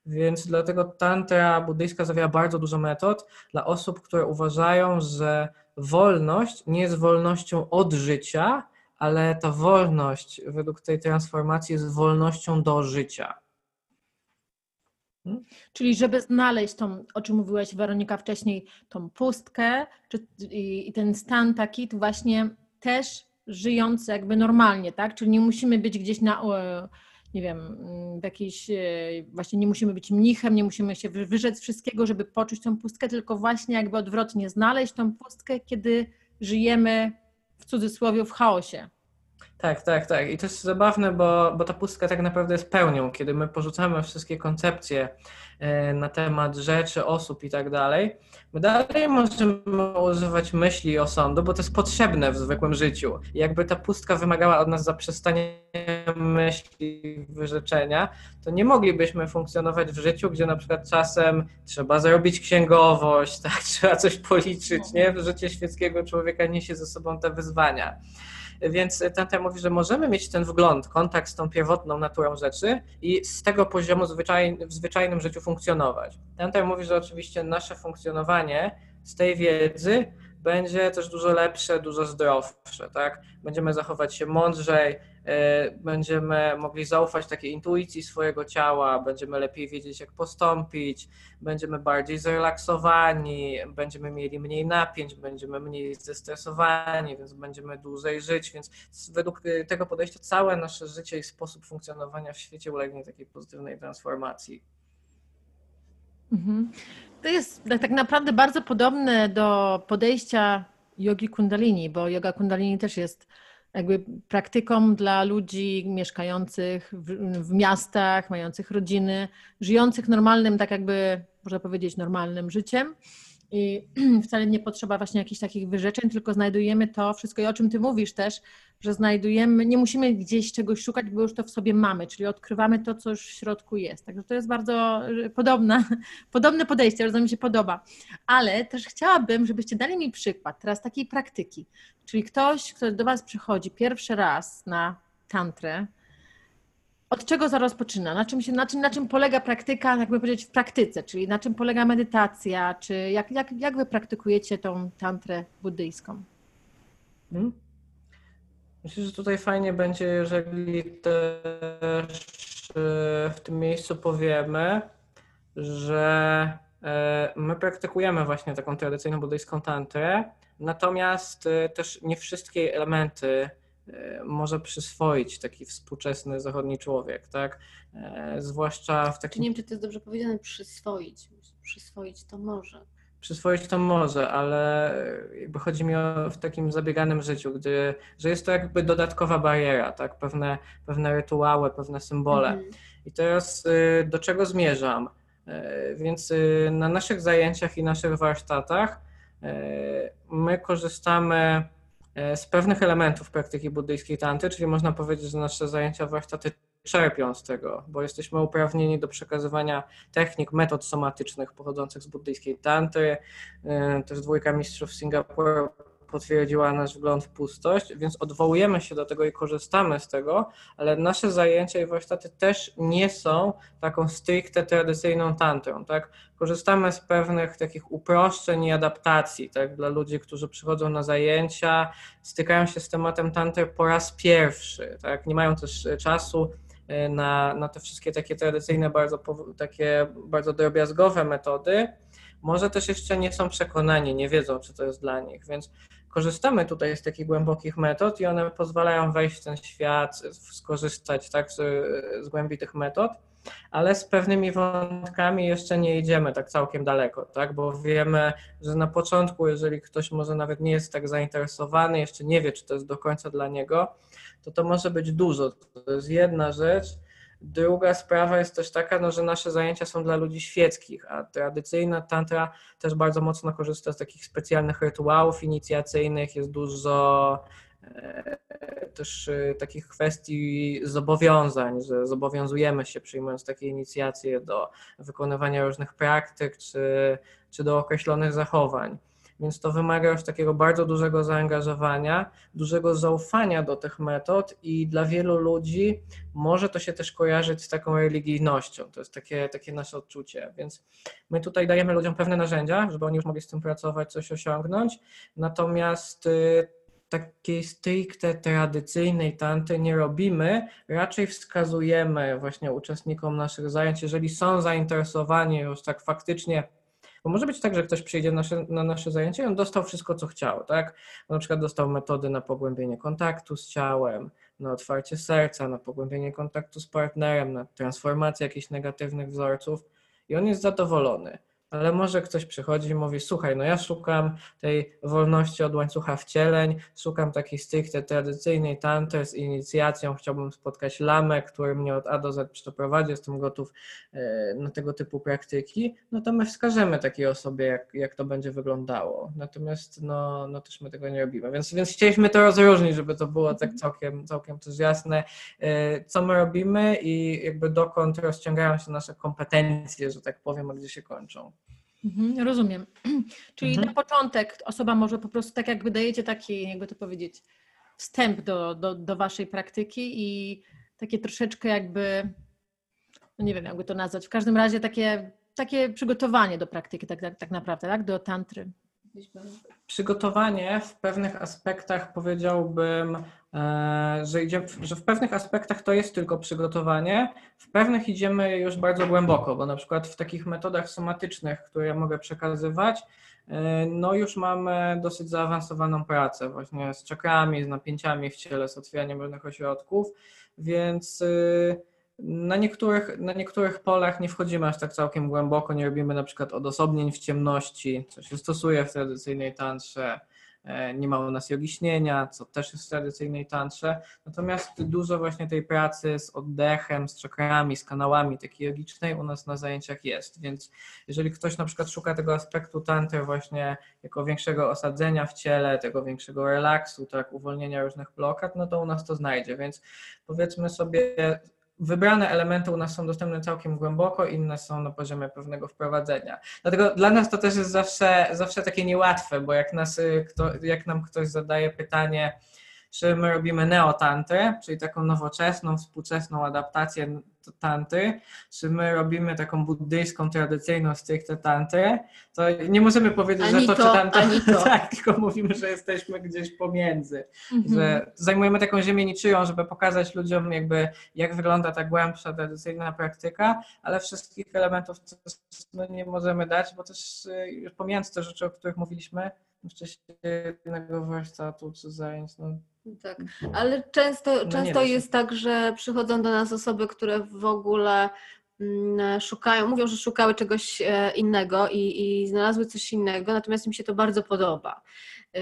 S3: Więc dlatego tantra buddyjska zawiera bardzo dużo metod dla osób, które uważają, że wolność nie jest wolnością od życia, ale ta wolność według tej transformacji jest wolnością do życia.
S1: Hmm? Czyli żeby znaleźć tą, o czym mówiłaś Weronika wcześniej, tą pustkę czy, i, i ten stan taki, to właśnie też żyjący jakby normalnie, tak? Czyli nie musimy być gdzieś na nie wiem, mm, w jakiejś, e, właśnie nie musimy być mnichem, nie musimy się wyrzec wszystkiego, żeby poczuć tą pustkę, tylko właśnie jakby odwrotnie znaleźć tą pustkę, kiedy żyjemy w cudzysłowie w chaosie.
S3: Tak, tak, tak. I to jest zabawne, bo, bo ta pustka tak naprawdę jest pełnią, kiedy my porzucamy wszystkie koncepcje e, na temat rzeczy, osób i tak dalej. My dalej możemy używać myśli i osądu, bo to jest potrzebne w zwykłym życiu. I jakby ta pustka wymagała od nas zaprzestania myśli, wyrzeczenia, to nie moglibyśmy funkcjonować w życiu, gdzie na przykład czasem trzeba zrobić księgowość, [LAUGHS] tak, trzeba coś policzyć, nie? Życie świeckiego człowieka niesie ze sobą te wyzwania. Więc Tante mówi, że możemy mieć ten wgląd, kontakt z tą pierwotną naturą rzeczy i z tego poziomu zwyczaj, w zwyczajnym życiu funkcjonować. Tante mówi, że oczywiście nasze funkcjonowanie z tej wiedzy będzie też dużo lepsze, dużo zdrowsze, tak? Będziemy zachować się mądrzej, e, będziemy mogli zaufać takiej intuicji swojego ciała, będziemy lepiej wiedzieć, jak postąpić, będziemy bardziej zrelaksowani, będziemy mieli mniej napięć, będziemy mniej zestresowani, więc będziemy dłużej żyć, więc według tego podejścia całe nasze życie i sposób funkcjonowania w świecie ulegnie takiej pozytywnej transformacji.
S1: Mhm. To jest tak naprawdę bardzo podobne do podejścia jogi kundalini, bo yoga kundalini też jest jakby praktyką dla ludzi mieszkających w, w, miastach, mających rodziny, żyjących normalnym, tak jakby można powiedzieć, normalnym życiem. I [CLEARS THROAT] wcale nie potrzeba właśnie jakichś takich wyrzeczeń, tylko znajdujemy to wszystko i o czym ty mówisz też, że znajdujemy, nie musimy gdzieś czegoś szukać, bo już to w sobie mamy, czyli odkrywamy to, co już w środku jest. Także to jest bardzo y, podobne, [LAUGHS] podobne podejście, bardzo mi się podoba. Ale też chciałabym, żebyście dali mi przykład teraz takiej praktyki, czyli ktoś, kto do Was przychodzi pierwszy raz na tantrę, od czego za rozpoczyna? Na czym, się, na, czym, na czym polega praktyka, jakby powiedzieć, w praktyce? Czyli na czym polega medytacja? Czy jak, jak, jak wy praktykujecie tą tantrę buddyjską? Hmm?
S3: Myślę, że tutaj fajnie będzie, jeżeli też e, w tym miejscu powiemy, że e, my praktykujemy właśnie taką tradycyjną buddyjską tantrę, natomiast e, też nie wszystkie elementy może przyswoić taki współczesny zachodni człowiek, tak? Zwłaszcza w takim...
S2: Nie wiem, czy to jest dobrze powiedziane, przyswoić. Przyswoić to może
S3: przyswoić to może, ale jakby chodzi mi o w takim zabieganym życiu, gdy, że jest to jakby dodatkowa bariera, tak? Pewne, pewne rytuały, pewne symbole.
S2: Mhm.
S3: I teraz y, do czego zmierzam? Y, Więc y, na naszych zajęciach i naszych warsztatach y, my korzystamy z pewnych elementów praktyki buddyjskiej tanty, czyli można powiedzieć, że nasze zajęcia, warsztaty czerpią z tego, bo jesteśmy uprawnieni do przekazywania technik, metod somatycznych pochodzących z buddyjskiej tanty. Y, Też dwójka mistrzów Singapuru potwierdziła nasz wgląd w pustość, więc odwołujemy się do tego i korzystamy z tego, ale nasze zajęcia i warsztaty też nie są taką stricte tradycyjną tantrą, tak? Korzystamy z pewnych takich uproszczeń i adaptacji, tak? Dla ludzi, którzy przychodzą na zajęcia, stykają się z tematem tantry po raz pierwszy, tak? Nie mają też e, czasu e, na, na te wszystkie takie tradycyjne, bardzo, takie bardzo drobiazgowe metody. Może też jeszcze nie są przekonani, nie wiedzą, czy to jest dla nich, więc korzystamy tutaj z takich głębokich metod i one pozwalają wejść w ten świat, skorzystać tak, z, z głębi tych metod, ale z pewnymi wątkami jeszcze nie idziemy tak całkiem daleko, tak? bo wiemy, że na początku, jeżeli ktoś może nawet nie jest tak zainteresowany, jeszcze nie wie, czy to jest do końca dla niego, to to może być dużo. To jest jedna rzecz. Druga sprawa jest też taka, no, że nasze zajęcia są dla ludzi świeckich, a tradycyjna tantra też bardzo mocno korzysta z takich specjalnych rytuałów inicjacyjnych, jest dużo e, też e, takich kwestii zobowiązań, że zobowiązujemy się przyjmując takie inicjacje do wykonywania różnych praktyk czy, czy do określonych zachowań. Więc to wymaga już takiego bardzo dużego zaangażowania, dużego zaufania do tych metod i dla wielu ludzi może to się też kojarzyć z taką religijnością. To jest takie, takie nasze odczucie. Więc my tutaj dajemy ludziom pewne narzędzia, żeby oni już mogli z tym pracować, coś osiągnąć. Natomiast y, takiej stricte tradycyjnej tanty nie robimy, raczej wskazujemy właśnie uczestnikom naszych zajęć, jeżeli są zainteresowani już tak faktycznie bo może być tak, że ktoś przyjdzie na nasze, na nasze zajęcie i on dostał wszystko, co chciał, tak? Na przykład dostał metody na pogłębienie kontaktu z ciałem, na otwarcie serca, na pogłębienie kontaktu z partnerem, na transformację jakichś negatywnych wzorców i on jest zadowolony. Ale może ktoś przychodzi i mówi: Słuchaj, no ja szukam tej wolności od łańcucha wcieleń, szukam takiej stricte tradycyjnej tantry z inicjacją. Chciałbym spotkać lamę, który mnie od A do Z przeprowadzi, jestem gotów e, na tego typu praktyki. No to my wskażemy takiej osobie, jak, jak to będzie wyglądało. Natomiast no, no też my tego nie robimy. Więc, więc chcieliśmy to rozróżnić, żeby to było tak całkiem, całkiem też jasne, e, co my robimy i jakby dokąd rozciągają się nasze kompetencje, że tak powiem, a gdzie się kończą.
S1: Mhm, rozumiem. [CLEARS THROAT] Czyli
S3: Mhm.
S1: na początek osoba może po prostu tak jakby dajecie taki, jakby to powiedzieć, wstęp do, do, do waszej praktyki i takie troszeczkę jakby, no nie wiem jakby to nazwać, w każdym razie takie, takie przygotowanie do praktyki tak, tak, tak naprawdę, tak? Do tantry.
S3: Przygotowanie w pewnych aspektach powiedziałbym, e, że, idzie, że w pewnych aspektach to jest tylko przygotowanie, w pewnych idziemy już bardzo głęboko, bo na przykład w takich metodach somatycznych, które ja mogę przekazywać, e, no już mamy dosyć zaawansowaną pracę właśnie z czakrami, z napięciami w ciele, z otwieraniem różnych ośrodków, więc y, na niektórych, na niektórych polach nie wchodzimy aż tak całkiem głęboko, nie robimy na przykład odosobnień w ciemności, co się stosuje w tradycyjnej tantrze. E, Nie ma u nas jogi śnienia, co też jest w tradycyjnej tantrze. Natomiast dużo właśnie tej pracy z oddechem, z czakrami, z kanałami takiej jogicznej u nas na zajęciach jest. Więc jeżeli ktoś na przykład szuka tego aspektu tantry właśnie jako większego osadzenia w ciele, tego większego relaksu, tak, uwolnienia różnych blokad, no to u nas to znajdzie. Więc powiedzmy sobie, wybrane elementy u nas są dostępne całkiem głęboko, inne są na poziomie pewnego wprowadzenia. Dlatego dla nas to też jest zawsze, zawsze takie niełatwe, bo jak, nas, y, kto, jak nam ktoś zadaje pytanie, czy my robimy neotantrę, czyli taką nowoczesną, współczesną adaptację tantry, czy my robimy taką buddyjską, tradycyjną stricte tantrę, to nie możemy powiedzieć,
S2: Ani
S3: że to,
S2: to,
S3: czy tamto,
S2: to. [LAUGHS]
S3: tak, tylko mówimy, że jesteśmy gdzieś pomiędzy
S1: Mhm.
S3: że zajmujemy taką ziemię niczyją, żeby pokazać ludziom jakby jak wygląda ta głębsza tradycyjna praktyka, ale wszystkich elementów no, nie możemy dać, bo też y, pomijając te rzeczy, o których mówiliśmy wcześniej jednego warsztatu czy zajęć, no,
S2: Tak, ale często,
S3: nie
S2: często jest tak, że przychodzą do nas osoby, które w ogóle mm, szukają, mówią, że szukały czegoś e, innego i, i znalazły coś innego, natomiast im się to bardzo podoba. E,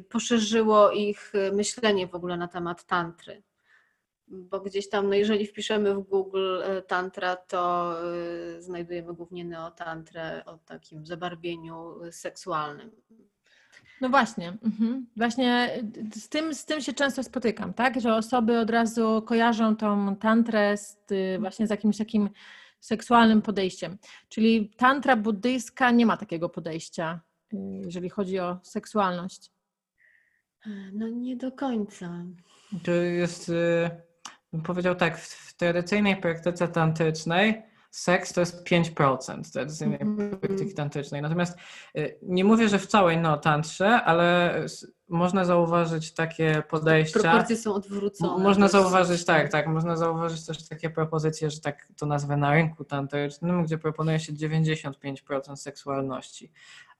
S2: poszerzyło ich myślenie w ogóle na temat tantry bo gdzieś tam, no jeżeli wpiszemy w Google e, tantra, to e, znajdujemy głównie neotantrę o takim zabarwieniu seksualnym.
S1: No właśnie, mhm. właśnie z tym, z tym się często spotykam, tak, że osoby od razu kojarzą tą tantrę z, y, właśnie z jakimś takim seksualnym podejściem. Czyli tantra buddyjska nie ma takiego podejścia, y, jeżeli chodzi o seksualność.
S2: No nie do końca.
S3: To jest y, powiedział tak, w tradycyjnej praktyce tantrycznej seks to jest 5% tradycyjnej mm -hmm. praktyki tantrycznej. Natomiast y, nie mówię, że w całej no, tantrze, ale można zauważyć takie podejścia.
S2: Proporcje są odwrócone.
S3: Można zauważyć, tak, tak, można zauważyć też takie propozycje, że tak to nazwę na rynku tantrycznym, gdzie proponuje się 95% seksualności.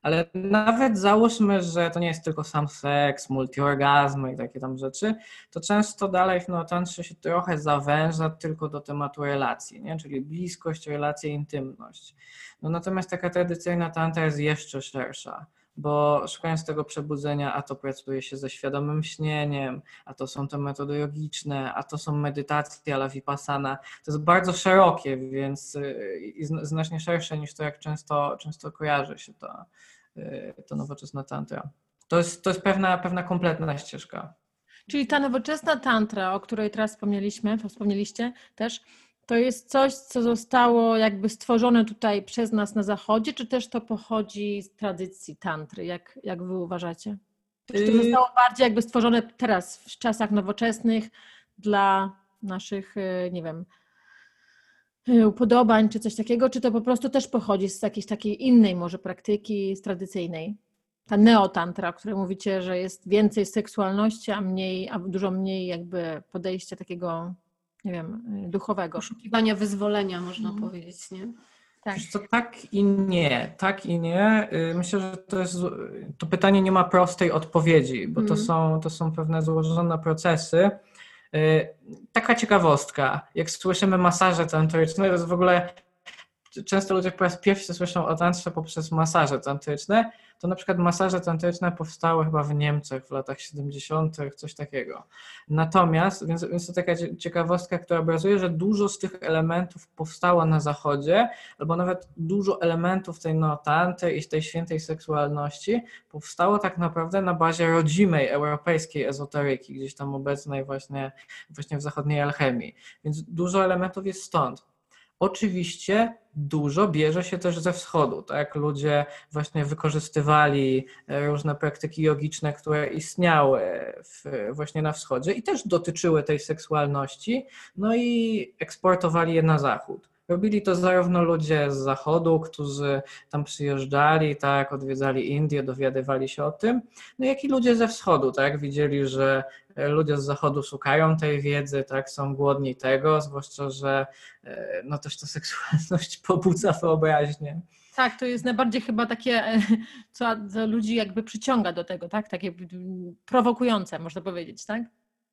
S3: Ale nawet załóżmy, że to nie jest tylko sam seks, multiorgazmy i takie tam rzeczy, to często dalej w neotantrze się trochę zawęża tylko do tematu relacji, nie? czyli bliskość, relacje, intymność. No natomiast taka tradycyjna tantra jest jeszcze szersza bo szukając tego przebudzenia, a to pracuje się ze świadomym śnieniem, a to są te metody jogiczne, a to są medytacje ala vipassana. To jest bardzo szerokie, więc y, znacznie szersze niż to, jak często, często kojarzy się to, y, to nowoczesna tantra. To jest, to jest pewna, pewna kompletna ścieżka.
S1: Czyli ta nowoczesna tantra, o której teraz wspomnieliśmy, wspomnieliście też, to jest coś, co zostało jakby stworzone tutaj przez nas na zachodzie, czy też to pochodzi z tradycji tantry? Jak, jak wy uważacie? Czy to y- zostało bardziej jakby stworzone teraz, w czasach nowoczesnych dla naszych, y, nie wiem, y, upodobań czy coś takiego, czy to po prostu też pochodzi z jakiejś takiej innej może praktyki, z tradycyjnej? Ta neotantra, o której mówicie, że jest więcej seksualności, a mniej, a dużo mniej jakby podejścia takiego nie wiem, y, duchowego.
S2: Poszukiwania wyzwolenia, można mhm. powiedzieć, nie?
S3: Tak. to tak i nie, tak i nie. Y, myślę, że to jest, to pytanie nie ma prostej odpowiedzi, bo to, mhm. są, to są pewne złożone procesy. Y, taka ciekawostka, jak słyszymy masaże tantryczne, to jest w ogóle często ludzie po raz pierwszy słyszą o tantrze poprzez masaże tantryczne, to na przykład masaże tantryczne powstały chyba w Niemczech w latach 70., coś takiego. Natomiast, więc, więc to taka ciekawostka, która obrazuje, że dużo z tych elementów powstało na zachodzie, albo nawet dużo elementów tej notanty i tej świętej seksualności powstało tak naprawdę na bazie rodzimej europejskiej ezoteryki, gdzieś tam obecnej właśnie, właśnie w zachodniej alchemii. Więc dużo elementów jest stąd. Oczywiście dużo bierze się też ze wschodu, tak? Ludzie właśnie wykorzystywali e, różne praktyki jogiczne, które istniały w, właśnie na wschodzie i też dotyczyły tej seksualności, no i eksportowali je na zachód. Robili to zarówno ludzie z zachodu, którzy tam przyjeżdżali, tak, odwiedzali Indię, dowiadywali się o tym, no jak i ludzie ze wschodu, tak, widzieli, że e, ludzie z zachodu szukają tej wiedzy, tak, są głodni tego, zwłaszcza, że e, no też ta [LAUGHS] seksualność pobudza wyobraźnię.
S1: Tak, to jest najbardziej chyba takie, e, co, co ludzi jakby przyciąga do tego, tak, takie prowokujące, można powiedzieć, tak?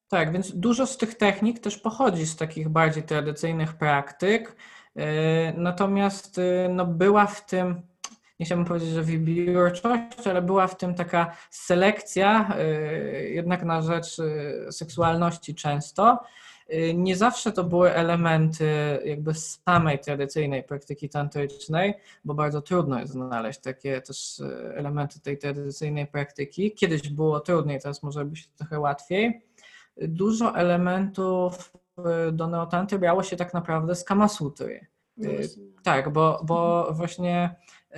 S3: Tak, więc dużo z tych technik też pochodzi z takich bardziej tradycyjnych praktyk, natomiast e, no, była w tym, nie chciałbym powiedzieć, że wybiórczość, ale była w tym taka selekcja e, jednak na rzecz seksualności często. Nie zawsze to były elementy jakby samej tradycyjnej praktyki tantrycznej, bo bardzo trudno jest znaleźć takie też elementy tej tradycyjnej praktyki. Kiedyś było trudniej, teraz może być trochę łatwiej. Dużo elementów do neotanty brało się tak naprawdę z Kamasutry. No y, tak, bo, bo właśnie y,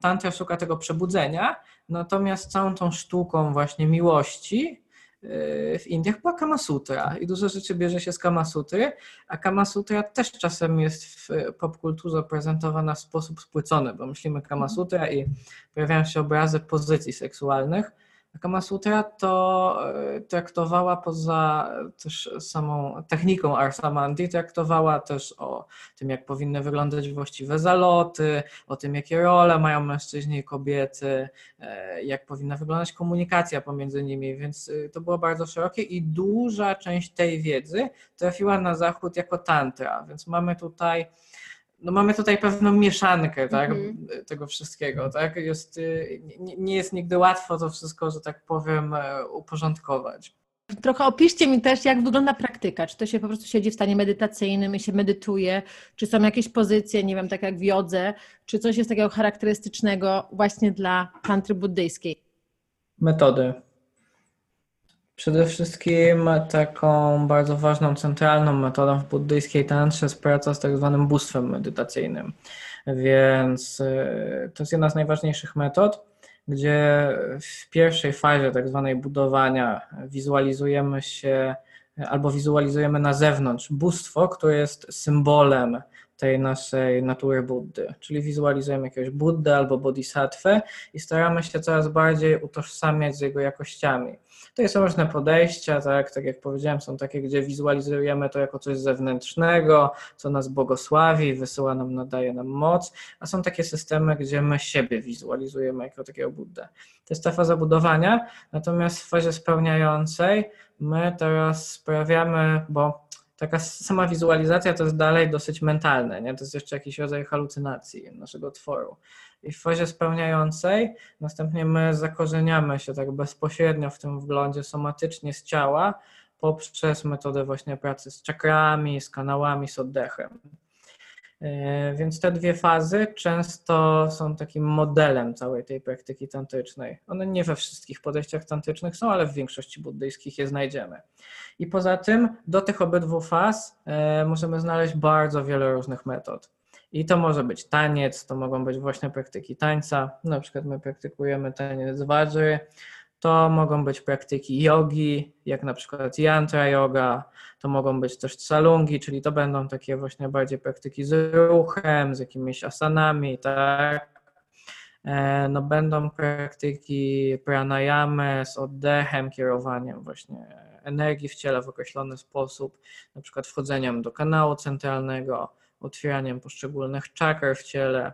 S3: tantra szuka tego przebudzenia, natomiast całą tą sztuką właśnie miłości y, w Indiach była Kamasutra i dużo rzeczy bierze się z Kamasutry, a Kamasutra też czasem jest w popkulturze prezentowana w sposób spłycony, bo myślimy Kamasutra i pojawiają się obrazy pozycji seksualnych, Kama Sutra to e, traktowała poza też samą techniką Arsamandi, traktowała też o tym, jak powinny wyglądać właściwe zaloty, o tym, jakie role mają mężczyźni i kobiety, e, jak powinna wyglądać komunikacja pomiędzy nimi, więc e, to było bardzo szerokie i duża część tej wiedzy trafiła na zachód jako tantra, więc mamy tutaj no mamy tutaj pewną mieszankę tak,
S2: Mhm.
S3: tego wszystkiego. Tak? Jest, y, nie, nie jest nigdy łatwo to wszystko, że tak powiem, e, uporządkować.
S1: Trochę opiszcie mi też, jak wygląda praktyka. Czy to się po prostu siedzi w stanie medytacyjnym i się medytuje, czy są jakieś pozycje, nie wiem, tak jak w jodze, czy coś jest takiego charakterystycznego właśnie dla tantry buddyjskiej?
S3: Metody. Przede wszystkim taką bardzo ważną, centralną metodą w buddyjskiej tantrze jest praca z tak zwanym bóstwem medytacyjnym. Więc y, to jest jedna z najważniejszych metod, gdzie w pierwszej fazie tak zwanej budowania wizualizujemy się albo wizualizujemy na zewnątrz bóstwo, które jest symbolem tej naszej natury Buddy, czyli wizualizujemy jakiegoś Buddę albo Bodhisatwę i staramy się coraz bardziej utożsamiać z jego jakościami. To są różne podejścia, tak, tak jak powiedziałem, są takie, gdzie wizualizujemy to jako coś zewnętrznego, co nas błogosławi, wysyła nam, nadaje nam moc, a są takie systemy, gdzie my siebie wizualizujemy jako takiego Buddę. To jest ta faza budowania, natomiast w fazie spełniającej my teraz sprawiamy, bo taka sama wizualizacja to jest dalej dosyć mentalne, nie? to jest jeszcze jakiś rodzaj halucynacji naszego tworu. I w fazie spełniającej następnie my zakorzeniamy się tak bezpośrednio w tym wglądzie somatycznie z ciała poprzez metodę właśnie pracy z czakrami, z kanałami, z oddechem. E, więc te dwie fazy często są takim modelem całej tej praktyki tantrycznej. One nie we wszystkich podejściach tantrycznych są, ale w większości buddyjskich je znajdziemy. I poza tym do tych obydwu faz e, możemy znaleźć bardzo wiele różnych metod. I to może być taniec, to mogą być właśnie praktyki tańca. Na przykład my praktykujemy taniec wajry, to mogą być praktyki jogi, jak na przykład yantra yoga, to mogą być też salungi, czyli to będą takie właśnie bardziej praktyki z ruchem, z jakimiś asanami, tak. E, no będą praktyki pranayamy z oddechem, kierowaniem właśnie energii w ciele w określony sposób, na przykład wchodzeniem do kanału centralnego, otwieraniem poszczególnych czakr w ciele,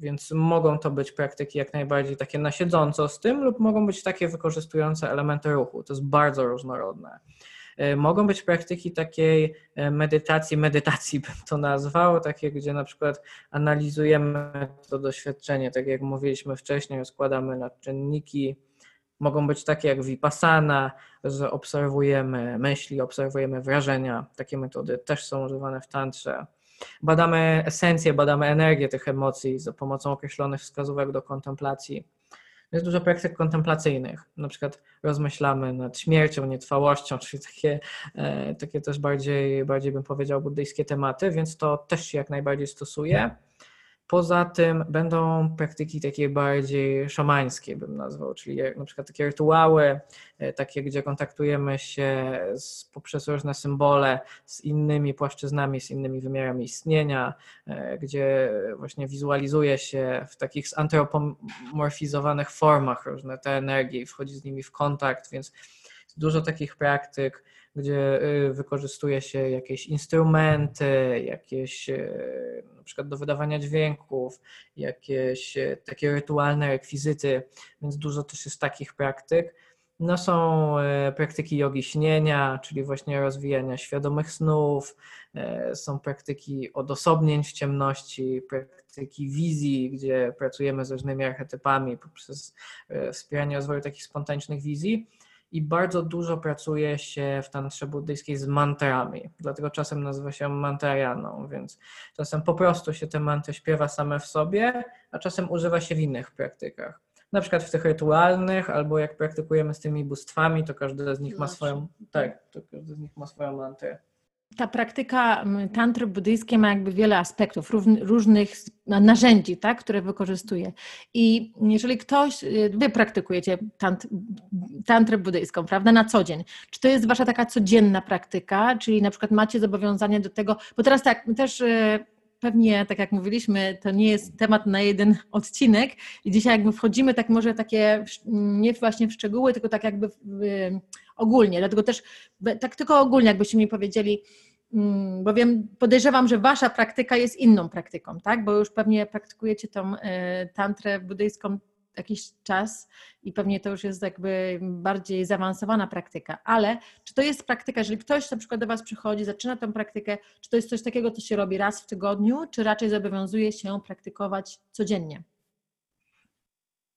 S3: więc mogą to być praktyki jak najbardziej takie na siedząco z tym, lub mogą być takie wykorzystujące elementy ruchu. To jest bardzo różnorodne. E, mogą być praktyki takiej e, medytacji, medytacji bym to nazwał, takie, gdzie na przykład analizujemy to doświadczenie, tak jak mówiliśmy wcześniej, rozkładamy na czynniki. Mogą być takie jak vipassana, że obserwujemy myśli, obserwujemy wrażenia. Takie metody też są używane w tantrze. Badamy esencję, badamy energię tych emocji za pomocą określonych wskazówek do kontemplacji. Jest dużo praktyk kontemplacyjnych, na przykład rozmyślamy nad śmiercią, nietrwałością, czyli takie, e, takie też bardziej, bardziej bym powiedział buddyjskie tematy, więc to też się jak najbardziej stosuje. Poza tym będą praktyki takie bardziej szamańskie, bym nazwał, czyli na przykład takie rytuały, e, takie, gdzie kontaktujemy się z, poprzez różne symbole z innymi płaszczyznami, z innymi wymiarami istnienia, e, gdzie właśnie wizualizuje się w takich zantropomorfizowanych formach różne te energie i wchodzi z nimi w kontakt, więc dużo takich praktyk gdzie y, wykorzystuje się jakieś instrumenty, jakieś y, na przykład do wydawania dźwięków, jakieś y, takie rytualne rekwizyty, więc dużo też jest takich praktyk. No są praktyki jogi śnienia, czyli właśnie rozwijania świadomych snów, są praktyki odosobnień w ciemności, praktyki wizji, gdzie pracujemy z różnymi archetypami poprzez wspieranie rozwoju takich spontanicznych wizji i bardzo dużo pracuje się w tantrze buddyjskiej z mantrami, dlatego czasem nazywa się mantrajaną, więc czasem po prostu się te mantry śpiewa same w sobie, a czasem używa się w innych praktykach. Na przykład w tych rytualnych, albo jak praktykujemy z tymi bóstwami, to każdy z nich ma swoją, tak, to każdy z nich ma swoją mantrę
S1: ta praktyka tantry buddyjskiej ma jakby wiele aspektów, różnych narzędzi, tak, które wykorzystuje. I jeżeli ktoś, y, wy praktykujecie tant, tantrę buddyjską, prawda, na co dzień, czy to jest wasza taka codzienna praktyka, czyli na przykład macie zobowiązanie do tego, bo teraz tak, też y, pewnie, tak jak mówiliśmy, to nie jest temat na jeden odcinek i dzisiaj jakby wchodzimy tak może takie, nie właśnie w szczegóły, tylko tak jakby w, ogólnie, dlatego też tak tylko ogólnie jakbyście mi powiedzieli, mm, bo wiem, podejrzewam, że wasza praktyka jest inną praktyką, tak? Bo już pewnie praktykujecie tą e, tantrę buddyjską jakiś czas i pewnie to już jest jakby bardziej zaawansowana praktyka, ale czy to jest praktyka, jeżeli ktoś na przykład do Was przychodzi, zaczyna tę praktykę, czy to jest coś takiego, co się robi raz w tygodniu, czy raczej zobowiązuje się praktykować codziennie?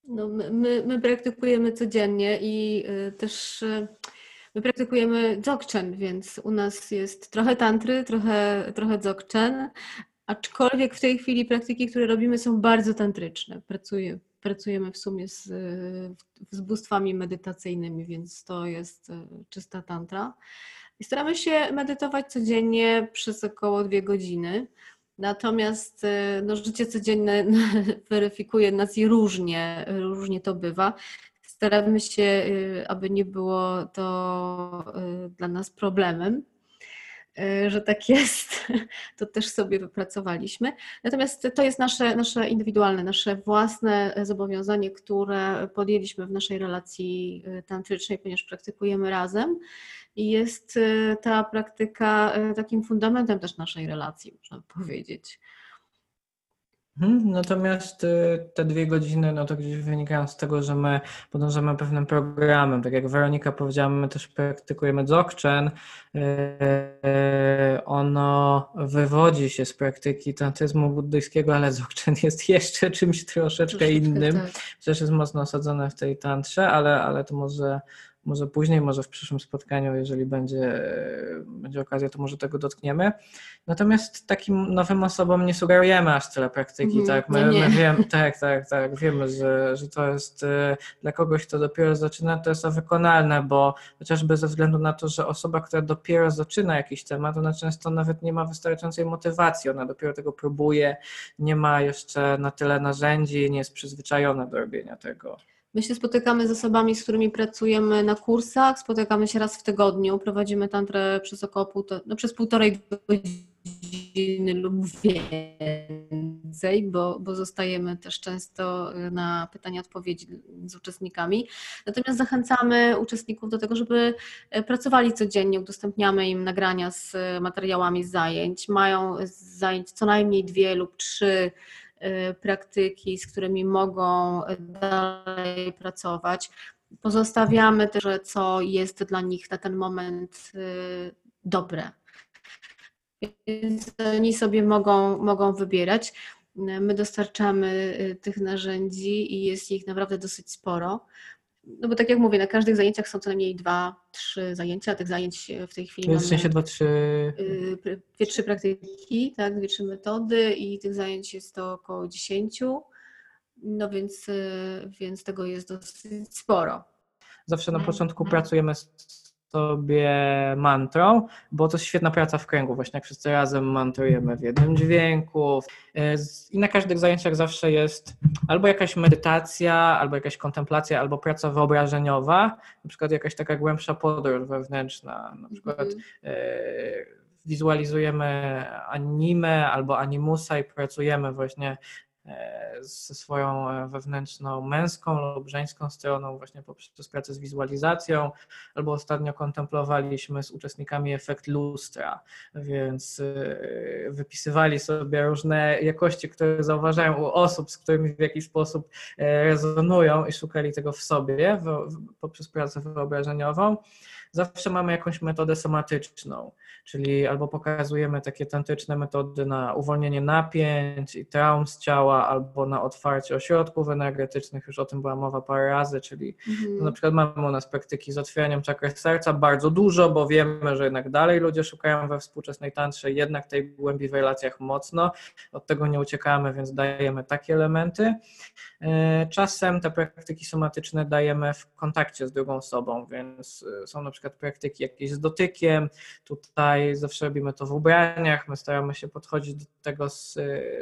S2: No, my, my, my praktykujemy codziennie i y, też y, my praktykujemy dzogchen, więc u nas jest trochę tantry, trochę, trochę dzogchen, aczkolwiek w tej chwili praktyki, które robimy są bardzo tantryczne. Pracuję, pracujemy w sumie z, z bóstwami medytacyjnymi, więc to jest y, czysta tantra. I staramy się medytować codziennie przez około dwie godziny. Natomiast y, no, życie codzienne [LAUGHS] weryfikuje nas i różnie, różnie to bywa. Staramy się, y, aby nie było to y, dla nas problemem, że tak jest. [LAUGHS] To też sobie wypracowaliśmy. Natomiast to jest nasze, nasze indywidualne, nasze własne zobowiązanie, które podjęliśmy w naszej relacji tantrycznej, ponieważ praktykujemy razem. I jest y, ta praktyka y, takim fundamentem też naszej relacji, można powiedzieć.
S3: Mhm, natomiast y, te dwie godziny, no to gdzieś wynikają z tego, że my podążamy pewnym programem. Tak jak Weronika powiedziała, my też praktykujemy dzogchen. Ono wywodzi się z praktyki tantyzmu buddyjskiego, ale dzogchen jest jeszcze czymś troszeczkę, troszeczkę innym. Tak. Przecież jest mocno osadzone w tej tantrze, ale, ale to może może później, może w przyszłym spotkaniu, jeżeli będzie, będzie okazja, to może tego dotkniemy. Natomiast takim nowym osobom nie sugerujemy aż tyle praktyki, mm, tak? My, no my wiemy, [LAUGHS] tak, tak, tak, wiemy, że, że to jest y, dla kogoś, kto dopiero zaczyna, to jest to wykonalne, bo chociażby ze względu na to, że osoba, która dopiero zaczyna jakiś temat, ona często nawet nie ma wystarczającej motywacji, ona dopiero tego próbuje, nie ma jeszcze na tyle narzędzi, nie jest przyzwyczajona do robienia tego.
S2: My się spotykamy z osobami, z którymi pracujemy na kursach, spotykamy się raz w tygodniu, prowadzimy tantrę przez około półtora, no przez półtorej godziny lub więcej, bo, bo zostajemy też często na pytania, odpowiedzi z uczestnikami. Natomiast zachęcamy uczestników do tego, żeby pracowali codziennie, udostępniamy im nagrania z materiałami z zajęć. Mają zajęć co najmniej dwie lub trzy Y, praktyki, z którymi mogą dalej pracować. Pozostawiamy też, co jest dla nich na ten moment y, dobre. Więc oni sobie mogą, mogą wybierać. My dostarczamy y, tych narzędzi i jest ich naprawdę dosyć sporo no bo tak jak mówię, na każdych zajęciach są co najmniej dwa, trzy zajęcia, tych zajęć w tej chwili
S3: mamy... W sensie dwa, trzy...
S2: Y, dwie, trzy praktyki, tak, dwie, trzy metody i tych zajęć jest to około dziesięciu, no więc, y, więc tego jest dosyć sporo.
S3: Zawsze na początku mhm. pracujemy z sobie mantrą, bo to jest świetna praca w kręgu, właśnie jak wszyscy razem mantrujemy w jednym dźwięku. E, I na każdych zajęciach zawsze jest albo jakaś medytacja, albo jakaś kontemplacja, albo praca wyobrażeniowa, na przykład jakaś taka głębsza podróż wewnętrzna, na przykład mm -hmm. wizualizujemy anime albo animusa i pracujemy właśnie E, ze swoją e, wewnętrzną męską lub żeńską stroną, właśnie poprzez pracę z wizualizacją, albo ostatnio kontemplowaliśmy z uczestnikami efekt lustra, więc e, wypisywali sobie różne jakości, które zauważają u osób, z którymi w jakiś sposób rezonują i szukali tego w sobie poprzez pracę wyobrażeniową. Zawsze mamy jakąś metodę somatyczną czyli albo pokazujemy takie tantyczne metody na uwolnienie napięć i traum z ciała, albo na otwarcie ośrodków energetycznych, już o tym była mowa parę razy, czyli mhm. na przykład mamy u nas praktyki z otwieraniem czakry serca, bardzo dużo, bo wiemy, że jednak dalej ludzie szukają we współczesnej tantrze jednak tej głębi w relacjach mocno, od tego nie uciekamy, więc dajemy takie elementy. E, czasem te praktyki somatyczne dajemy w kontakcie z drugą osobą, więc e, są na przykład praktyki jakieś z dotykiem, tutaj zawsze robimy to w ubraniach, my staramy się podchodzić do tego z,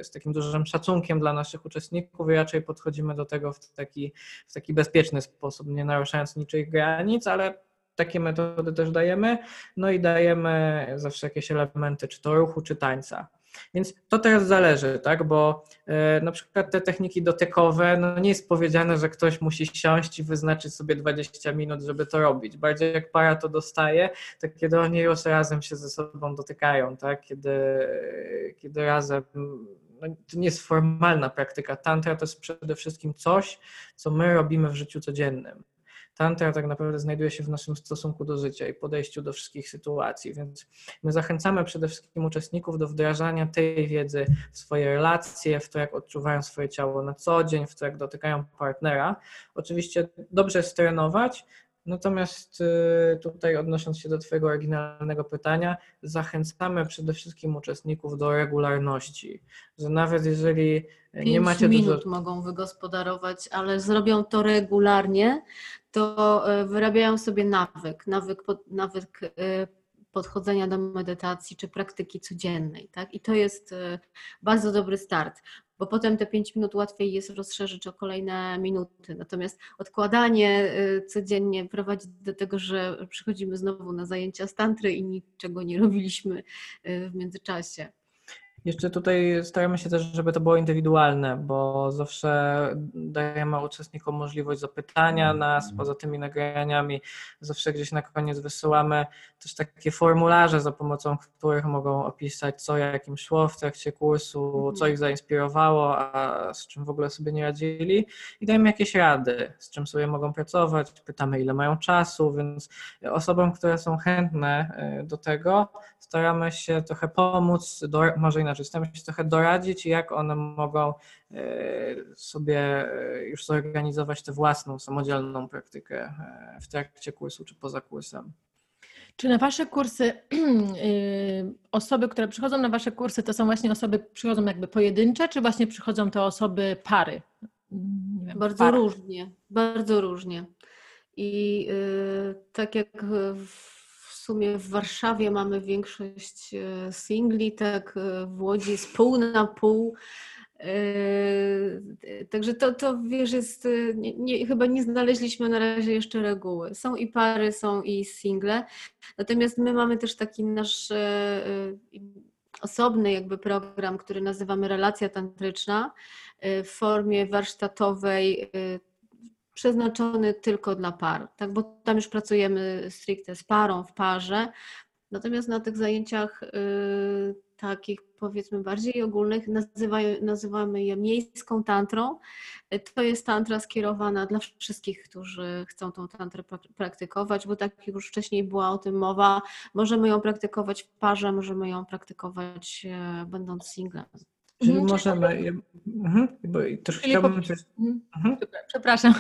S3: z takim dużym szacunkiem dla naszych uczestników i raczej podchodzimy do tego w taki, w taki bezpieczny sposób, nie naruszając niczych granic, ale takie metody też dajemy, no i dajemy zawsze jakieś elementy, czy to ruchu, czy tańca. Więc to teraz zależy, tak? Bo e, na przykład te techniki dotykowe, no nie jest powiedziane, że ktoś musi siąść i wyznaczyć sobie 20 minut, żeby to robić. Bardziej jak para to dostaje, to kiedy oni już razem się ze sobą dotykają, tak? Kiedy, kiedy razem no, to nie jest formalna praktyka. Tantra to jest przede wszystkim coś, co my robimy w życiu codziennym. Tantra tak naprawdę znajduje się w naszym stosunku do życia i podejściu do wszystkich sytuacji, więc my zachęcamy przede wszystkim uczestników do wdrażania tej wiedzy w swoje relacje, w to, jak odczuwają swoje ciało na co dzień, w to, jak dotykają partnera. Oczywiście dobrze jest trenować, Natomiast y, tutaj odnosząc się do Twojego oryginalnego pytania, zachęcamy przede wszystkim uczestników do regularności, że nawet jeżeli nie macie
S2: minut dużo... mogą wygospodarować, ale zrobią to regularnie, to e, wyrabiają sobie nawyk, nawyk, nawyk e, podchodzenia do medytacji czy praktyki codziennej. Tak? I to jest e, bardzo dobry start, bo potem te 5 minut łatwiej jest rozszerzyć o kolejne minuty. Natomiast odkładanie codziennie prowadzi do tego, że przychodzimy znowu na zajęcia z tantry i niczego nie robiliśmy w międzyczasie.
S3: Jeszcze tutaj staramy się też, żeby to było indywidualne, bo zawsze dajemy uczestnikom możliwość zapytania nas, poza tymi nagraniami. Zawsze gdzieś na koniec wysyłamy też takie formularze, za pomocą których mogą opisać, co jak im szło w trakcie kursu, co ich zainspirowało, a z czym w ogóle sobie nie radzili. I dajemy jakieś rady, z czym sobie mogą pracować, pytamy ile mają czasu, więc osobom, które są chętne y, do tego, staramy się trochę pomóc, do, może inaczej, staramy się trochę doradzić, jak one mogą e, sobie e, już zorganizować tę własną, samodzielną praktykę e, w trakcie kursu czy poza kursem.
S1: Czy na Wasze kursy [CLEARS THROAT] osoby, które przychodzą na Wasze kursy, to są właśnie osoby, przychodzą jakby pojedyncze, czy właśnie przychodzą to osoby pary?
S2: Wiem, bardzo pary. różnie, bardzo różnie. I yy, tak jak w sumie w Warszawie mamy większość e, singli, tak e, w Łodzi jest pół na pół. E, także to, to wiesz, jest, nie, nie, chyba nie znaleźliśmy na razie jeszcze reguły. Są i pary, są i single. Natomiast my mamy też taki nasz osobny jakby program, który nazywamy Relacja Tantryczna w formie warsztatowej przeznaczony tylko dla par, tak? bo tam już pracujemy stricte z parą, w parze. Natomiast na tych zajęciach y, takich powiedzmy bardziej ogólnych nazywamy je miejską tantrą. To jest tantra skierowana dla wszystkich, którzy chcą tą tantrę praktykować, bo tak jak już wcześniej była o tym mowa, możemy ją praktykować w parze, możemy ją praktykować e, będąc singlem.
S3: Czyli mhm, możemy. Mhm, bo też chciałbym coś. Mhm.
S1: Przepraszam.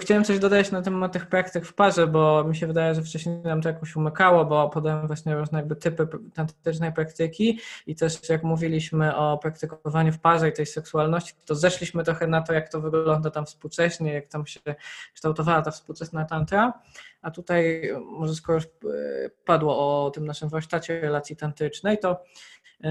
S3: Chciałem coś dodać na temat tych praktyk w parze, bo mi się wydaje, że wcześniej nam to jakoś umykało, bo podałem właśnie różne jakby typy tantrycznej praktyki i też jak mówiliśmy o praktykowaniu w parze i tej seksualności, to zeszliśmy trochę na to, jak to wygląda tam współcześnie, jak tam się kształtowała ta współczesna tantra. A tutaj, może skoro już e, padło o tym naszym warsztacie relacji tantrycznej, to yy,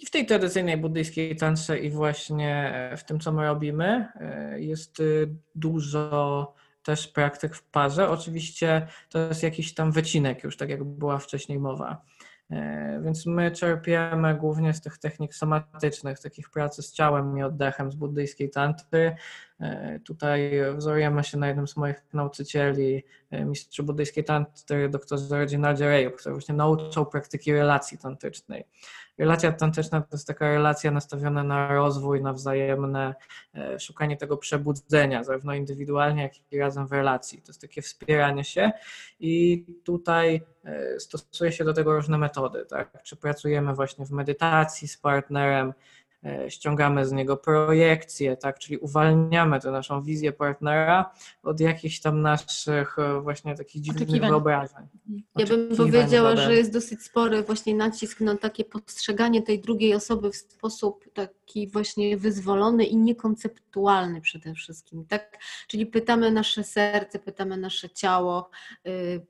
S3: i w tej tradycyjnej buddyjskiej tantrze i właśnie w tym, co my robimy, e, jest y, dużo też praktyk w parze. Oczywiście to jest jakiś tam wycinek już, tak jak była wcześniej mowa. E, więc my czerpiemy głównie z tych technik somatycznych, takich pracy z ciałem i oddechem z buddyjskiej tantry. E, tutaj wzorujemy się na jednym z moich nauczycieli, mistrzu buddyjskiej tantry, doktorze Reginaldzie Reju, który właśnie nauczał praktyki relacji tantrycznej. Relacja tantyczna to jest taka relacja nastawiona na rozwój, na wzajemne e, szukanie tego przebudzenia, zarówno indywidualnie, jak i razem w relacji. To jest takie wspieranie się i tutaj e, stosuje się do tego różne metody. Tak? Czy pracujemy właśnie w medytacji z partnerem, E, ściągamy z niego projekcje, tak, czyli uwalniamy tę naszą wizję partnera od jakichś tam naszych e, właśnie takich dziwnych wyobrażeń.
S2: Ja bym powiedziała, że jest dosyć spory właśnie nacisk na takie postrzeganie tej drugiej osoby w sposób taki właśnie wyzwolony i niekonceptualny przede wszystkim, tak? Czyli pytamy nasze serce, pytamy nasze ciało,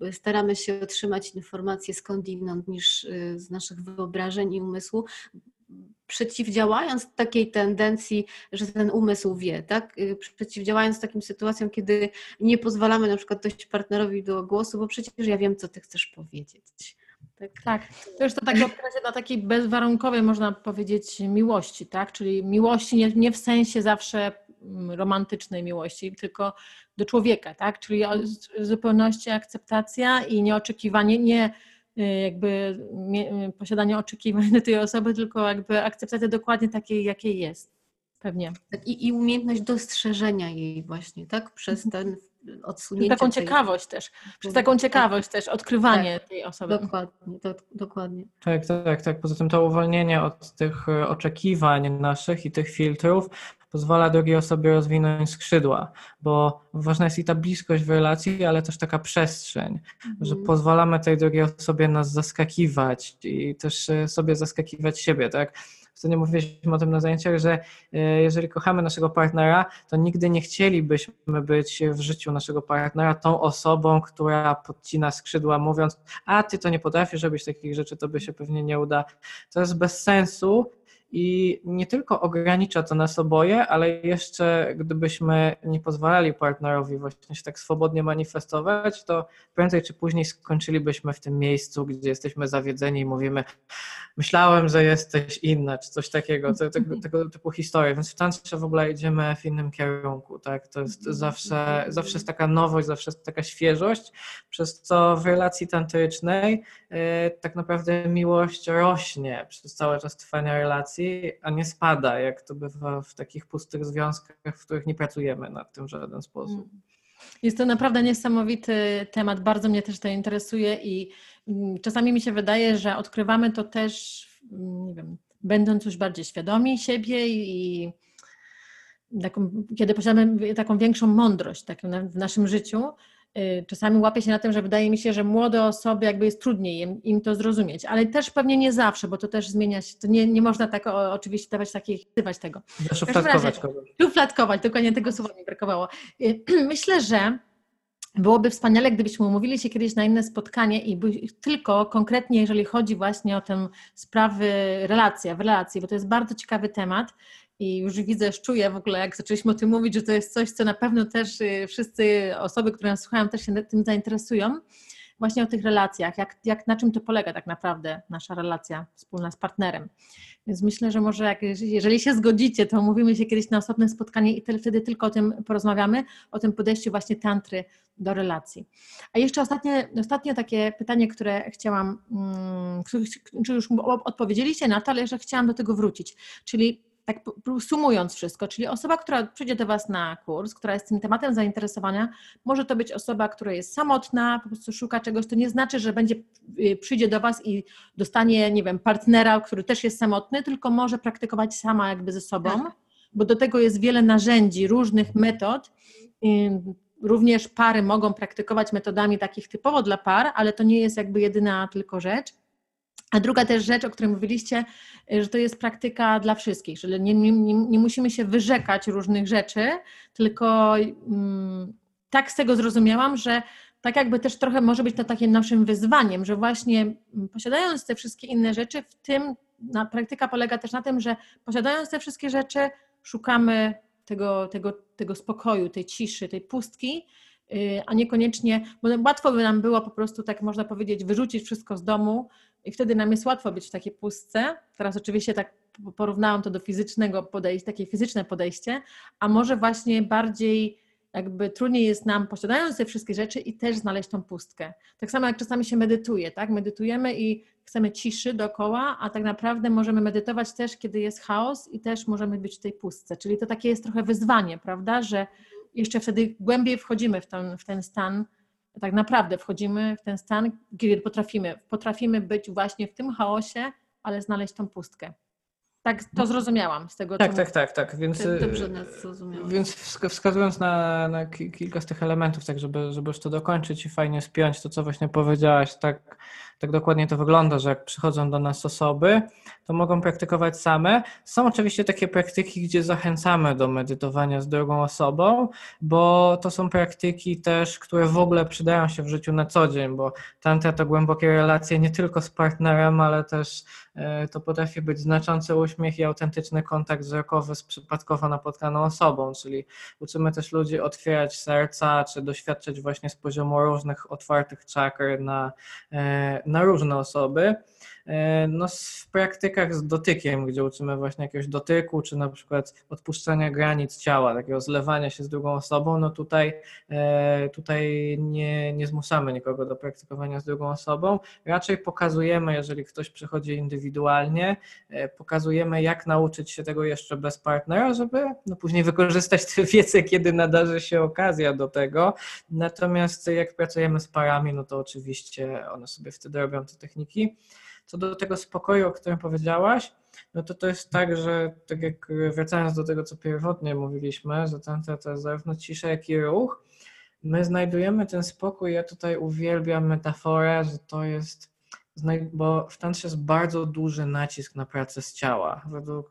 S2: y, staramy się otrzymać informacje skądinąd niż y, z naszych wyobrażeń i umysłu, przeciwdziałając takiej tendencji, że ten umysł wie, tak? Y, przeciwdziałając takim sytuacjom, kiedy nie pozwalamy na przykład dojść partnerowi do głosu, bo przecież ja wiem, co ty chcesz powiedzieć.
S1: Tak, tak. To już to tak opiera na takiej bezwarunkowej, można powiedzieć, miłości, tak? Czyli miłości nie, nie w sensie zawsze mm, romantycznej miłości, tylko do człowieka, tak? Czyli zupełności akceptacja i nieoczekiwanie, nie jakby y, posiadanie oczekiwań [LAUGHS] do tej osoby, tylko jakby akceptacja dokładnie takiej, jakiej jest. Pewnie.
S2: Tak, I, I umiejętność dostrzeżenia jej właśnie, tak? Przez
S1: Mhm.
S2: ten odsunięcie.
S1: Taką
S2: tej-
S1: ciekawość też, przez taką ciekawość też, odkrywanie tej osoby.
S2: Dokładnie, to, dokładnie.
S3: Tak, tak, tak. Poza tym to uwolnienie od tych oczekiwań naszych i tych filtrów pozwala drugiej osobie rozwinąć skrzydła, bo ważna jest i ta bliskość w relacji, ale też taka przestrzeń, że
S2: Mhm.
S3: pozwalamy tej drugiej osobie nas zaskakiwać i też e, sobie zaskakiwać siebie, tak? Ostatnio mówiliśmy o tym na zajęciach, że e, jeżeli kochamy naszego partnera, to nigdy nie chcielibyśmy być w życiu naszego partnera tą osobą, która podcina skrzydła, mówiąc, a ty to nie potrafisz robić takich rzeczy, to by się pewnie nie uda. To jest bez sensu i nie tylko ogranicza to nas oboje, ale jeszcze gdybyśmy nie pozwalali partnerowi właśnie się tak swobodnie manifestować, to prędzej czy później skończylibyśmy w tym miejscu, gdzie jesteśmy zawiedzeni i mówimy, myślałem, że jesteś inna, czy coś takiego, te, tego, tego typu historie, więc w tantrze w ogóle idziemy w innym kierunku, tak, to jest zawsze, zawsze jest taka nowość, zawsze jest taka świeżość, przez co w relacji tantrycznej e, tak naprawdę miłość rośnie przez cały czas trwania relacji, a nie spada, jak to bywa w takich pustych związkach, w których nie pracujemy nad tym w żaden sposób.
S1: Jest to naprawdę niesamowity temat, bardzo mnie też to interesuje i mm, czasami mi się wydaje, że odkrywamy to też, mm, nie wiem, będąc już bardziej świadomi siebie i taką, kiedy posiadamy taką większą mądrość tak, w naszym życiu. Y, Czasami łapię się na tym, że wydaje mi się, że młode osoby jakby jest trudniej im, im to zrozumieć, ale też pewnie nie zawsze, bo to też zmienia się, to nie, nie można tak o, oczywiście dawać takich, dawać tego.
S3: Zaszufladkować
S1: razie-
S3: kogoś.
S1: Szufladkować, dokładnie tego słowa mi brakowało. Y, [CLEARS THROAT] Myślę, że byłoby wspaniale, gdybyśmy umówili się kiedyś na inne spotkanie i tylko konkretnie, jeżeli chodzi właśnie o tę sprawy relacja, w relacji, bo to jest bardzo ciekawy temat i już widzę, czuję w ogóle, jak zaczęliśmy o tym mówić, że to jest coś, co na pewno też y, wszyscy osoby, które nas słuchają, też się tym zainteresują. Właśnie o tych relacjach, jak, jak na czym to polega tak naprawdę nasza relacja wspólna z partnerem. Więc myślę, że może jak, jeżeli się zgodzicie, to umówimy się kiedyś na osobne spotkanie i te- wtedy tylko o tym porozmawiamy, o tym podejściu właśnie tantry do relacji. A jeszcze ostatnie, ostatnie takie pytanie, które chciałam, mm, czy już odpowiedzieliście na to, ale jeszcze chciałam do tego wrócić. Czyli tak sumując wszystko, czyli osoba, która przyjdzie do Was na kurs, która jest tym tematem zainteresowana, może to być osoba, która jest samotna, po prostu szuka czegoś, to nie znaczy, że będzie, y, przyjdzie do Was i dostanie, nie wiem, partnera, który też jest samotny, tylko może praktykować sama jakby ze sobą,
S2: Tak.
S1: bo do tego jest wiele narzędzi, różnych metod. Ym, Również pary mogą praktykować metodami takich typowo dla par, ale to nie jest jakby jedyna tylko rzecz. A druga też rzecz, o której mówiliście, y, że to jest praktyka dla wszystkich, że nie, nie, nie, musimy się wyrzekać różnych rzeczy, tylko mm, tak z tego zrozumiałam, że tak jakby też trochę może być to takim naszym wyzwaniem, że właśnie mm, posiadając te wszystkie inne rzeczy, w tym na, praktyka polega też na tym, że posiadając te wszystkie rzeczy, szukamy tego, tego, tego spokoju, tej ciszy, tej pustki, y, a niekoniecznie, bo łatwo by nam było po prostu, tak można powiedzieć, wyrzucić wszystko z domu i wtedy nam jest łatwo być w takiej pustce. Teraz oczywiście tak porównałam to do fizycznego podejścia, takie fizyczne podejście, a może właśnie bardziej jakby trudniej jest nam, posiadając te wszystkie rzeczy, i też znaleźć tą pustkę. Tak samo jak czasami się medytuje, tak? Medytujemy i chcemy ciszy dookoła, a tak naprawdę możemy medytować też, kiedy jest chaos i też możemy być w tej pustce. Czyli to takie jest trochę wyzwanie, prawda? Że jeszcze wtedy głębiej wchodzimy w ten, w ten stan, tak naprawdę wchodzimy w ten stan, kiedy potrafimy, potrafimy być właśnie w tym chaosie, ale znaleźć tą pustkę. Tak to zrozumiałam z tego,
S3: Tak,
S1: co
S3: tak, tak, tak. Więc,
S2: Tak, dobrze
S3: e,
S2: nas.
S3: Więc wsk- wskazując na, na ki- kilka z tych elementów, tak żeby, żeby już to dokończyć i fajnie spiąć to, co właśnie powiedziałaś, tak, tak dokładnie to wygląda, że jak przychodzą do nas osoby, to mogą praktykować same. Są oczywiście takie praktyki, gdzie zachęcamy do medytowania z drugą osobą, bo to są praktyki też, które w ogóle przydają się w życiu na co dzień, bo tantra to głębokie relacje nie tylko z partnerem, ale też e, to potrafi być znaczący uśmiech i autentyczny kontakt wzrokowy z przypadkowo napotkaną osobą, czyli uczymy też ludzi otwierać serca, czy doświadczać właśnie z poziomu różnych otwartych czakr na, e, na różne osoby. E, no, w praktykach z dotykiem, gdzie uczymy właśnie jakiegoś dotyku, czy na przykład odpuszczania granic ciała, takiego zlewania się z drugą osobą, no tutaj, e, tutaj nie, nie zmuszamy nikogo do praktykowania z drugą osobą. Raczej pokazujemy, jeżeli ktoś przychodzi indywidualnie, e, pokazujemy, jak nauczyć się tego jeszcze bez partnera, żeby no, później wykorzystać tę wiedzę, kiedy nadarzy się okazja do tego. Natomiast jak pracujemy z parami, no to oczywiście one sobie wtedy robią te techniki. Co do tego spokoju, o którym powiedziałaś, no to to jest tak, że tak jak wracając do tego, co pierwotnie mówiliśmy, że tantra to jest zarówno cisza, jak i ruch, my znajdujemy ten spokój, ja tutaj uwielbiam metaforę, że to jest, bo w tantrze jest bardzo duży nacisk na pracę z ciała, według,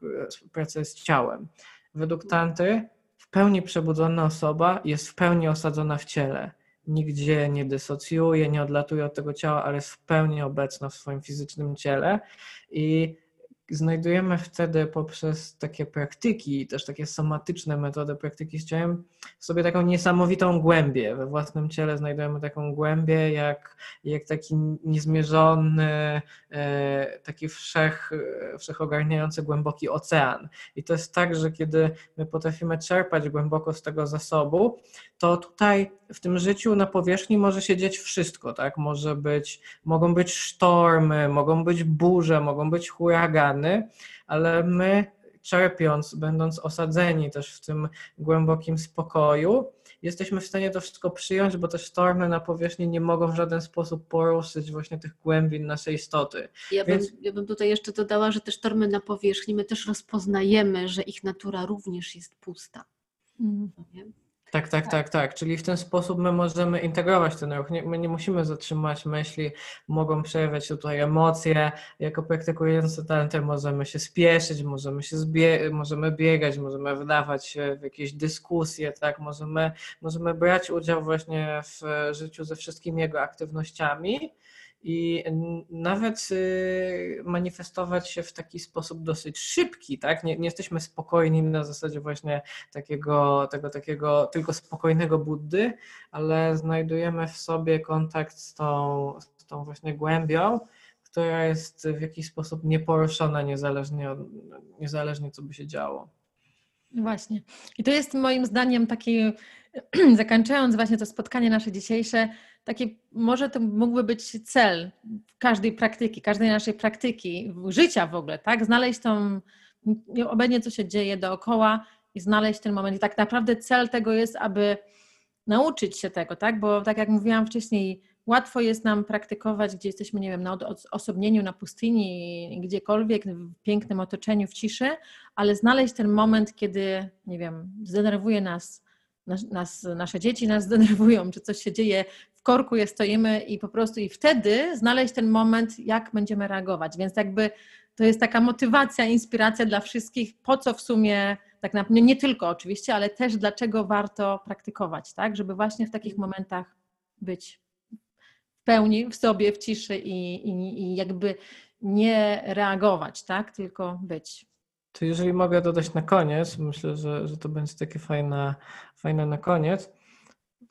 S3: pracę z ciałem. Według tantry w pełni przebudzona osoba jest w pełni osadzona w ciele nigdzie nie dysocjuje, nie odlatuje od tego ciała, ale jest w pełni obecna w swoim fizycznym ciele i znajdujemy wtedy poprzez takie praktyki, też takie somatyczne metody praktyki z ciałem, sobie taką niesamowitą głębię. We własnym ciele znajdujemy taką głębię, jak, jak taki niezmierzony, e, taki wszech, wszechogarniający głęboki ocean. I to jest tak, że kiedy my potrafimy czerpać głęboko z tego zasobu, to tutaj w tym życiu na powierzchni może się dziać wszystko, tak? Może być, mogą być sztormy, mogą być burze, mogą być huragany, ale my czerpiąc, będąc osadzeni też w tym głębokim spokoju, jesteśmy w stanie to wszystko przyjąć, bo te sztormy na powierzchni nie mogą w żaden sposób poruszyć właśnie tych głębin naszej istoty.
S2: Ja, Więc... bym, ja bym tutaj jeszcze dodała, że te sztormy na powierzchni my też rozpoznajemy, że ich natura również jest pusta. Mm.
S3: Tak, tak, tak, tak. Czyli w ten sposób my możemy integrować ten ruch. Nie, my nie musimy zatrzymać myśli, mogą przejawiać tutaj emocje. Jako praktykujący talenty możemy się spieszyć, możemy się zbie- możemy biegać, możemy wydawać się w jakieś dyskusje, tak? Możemy, możemy brać udział właśnie w życiu ze wszystkimi jego aktywnościami i nawet y, manifestować się w taki sposób dosyć szybki, tak? Nie, nie, jesteśmy spokojni na zasadzie właśnie takiego, tego takiego tylko spokojnego Buddy, ale znajdujemy w sobie kontakt z tą, z tą właśnie głębią, która jest w jakiś sposób nieporuszona niezależnie, od, niezależnie co by się działo.
S1: Właśnie. I to jest moim zdaniem taki, [CLEARS THROAT] zakończając właśnie to spotkanie nasze dzisiejsze, taki, może to mógłby być cel każdej praktyki, każdej naszej praktyki, życia w ogóle, tak? Znaleźć tą, obecnie co się dzieje dookoła i znaleźć ten moment. I tak naprawdę cel tego jest, aby nauczyć się tego, tak? Bo tak jak mówiłam wcześniej, łatwo jest nam praktykować, gdzie jesteśmy, nie wiem, na osobnieniu, na pustyni, gdziekolwiek, w pięknym otoczeniu, w ciszy, ale znaleźć ten moment, kiedy, nie wiem, zdenerwuje nas, nas, nasze dzieci nas zdenerwują, czy coś się dzieje w korku, je stoimy i po prostu i wtedy znaleźć ten moment, jak będziemy reagować. Więc jakby to jest taka motywacja, inspiracja dla wszystkich, po co w sumie, tak naprawdę, nie tylko oczywiście, ale też dlaczego warto praktykować, tak? Żeby właśnie w takich momentach być w pełni, w sobie, w ciszy i, i, i jakby nie reagować, tak? Tylko być.
S3: To jeżeli mogę dodać na koniec, myślę, że, że to będzie takie fajne, fajne na koniec.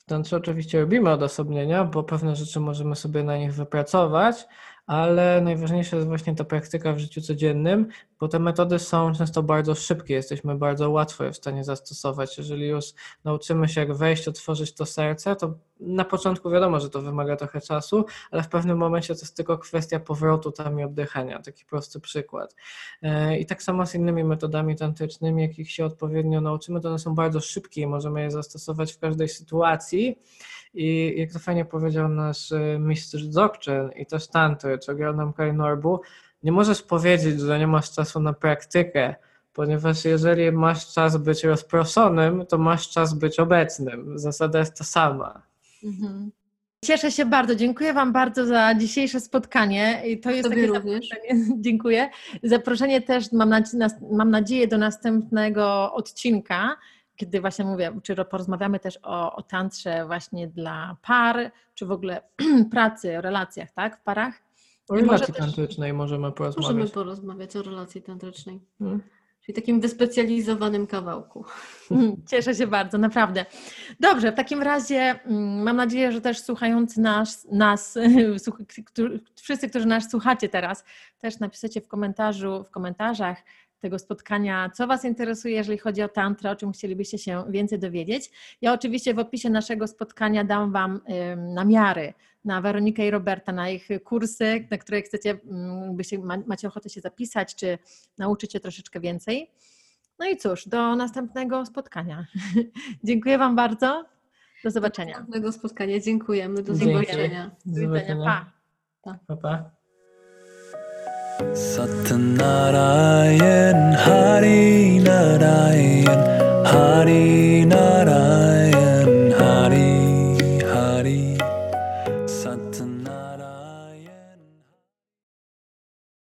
S3: Tantrze oczywiście robimy odosobnienia, bo pewne rzeczy możemy sobie na nich wypracować, ale najważniejsza jest właśnie ta praktyka w życiu codziennym, bo te metody są często bardzo szybkie, jesteśmy bardzo łatwo je w stanie zastosować. Jeżeli już nauczymy się jak wejść, otworzyć to serce, to na początku wiadomo, że to wymaga trochę czasu, ale w pewnym momencie to jest tylko kwestia powrotu tam i oddychania, taki prosty przykład. E, I tak samo z innymi metodami tantrycznymi, jakich się odpowiednio nauczymy, to one są bardzo szybkie i możemy je zastosować w każdej sytuacji. I jak to fajnie powiedział nasz e, mistrz Dzogchen i też tantry, czy nam Kai Norbu, nie możesz powiedzieć, że nie masz czasu na praktykę, ponieważ jeżeli masz czas być rozproszonym, to masz czas być obecnym. Zasada jest ta sama. Mhm.
S1: Cieszę się bardzo. Dziękuję Wam bardzo za dzisiejsze spotkanie. I to jest
S2: Tobie takie również.
S1: zaproszenie. [LAUGHS] Dziękuję. Zaproszenie też mam, nadzieję, mam nadzieję do następnego odcinka, kiedy właśnie mówię, czy porozmawiamy też o, o tantrze właśnie dla par, czy w ogóle [CLEARS THROAT] pracy, o relacjach, tak, w parach.
S3: O relacji tantrycznej możemy porozmawiać.
S2: Możemy porozmawiać o relacji tantrycznej. Hmm. czyli takim wyspecjalizowanym kawałku. [LAUGHS]
S1: Cieszę się bardzo, naprawdę. Dobrze, w takim razie mm, mam nadzieję, że też słuchający nas, nas [LAUGHS] wszyscy, którzy nas słuchacie teraz, też napiszecie w komentarzu, w komentarzach tego spotkania, co Was interesuje, jeżeli chodzi o tantrę, o czym chcielibyście się więcej dowiedzieć. Ja oczywiście w opisie naszego spotkania dam Wam namiary na Weronikę i Roberta, na ich kursy, na które chcecie, mm, byście, macie ochotę się zapisać, czy nauczyć się troszeczkę więcej. No i cóż, do następnego spotkania. [LAUGHS] Dziękuję Wam bardzo. Do zobaczenia. Do
S2: następnego spotkania. Dziękujemy. Do zobaczenia.
S1: Do widzenia. Pa.
S3: Pa. pa, pa.
S4: Satanarayan Hari Narayan Hari Narayan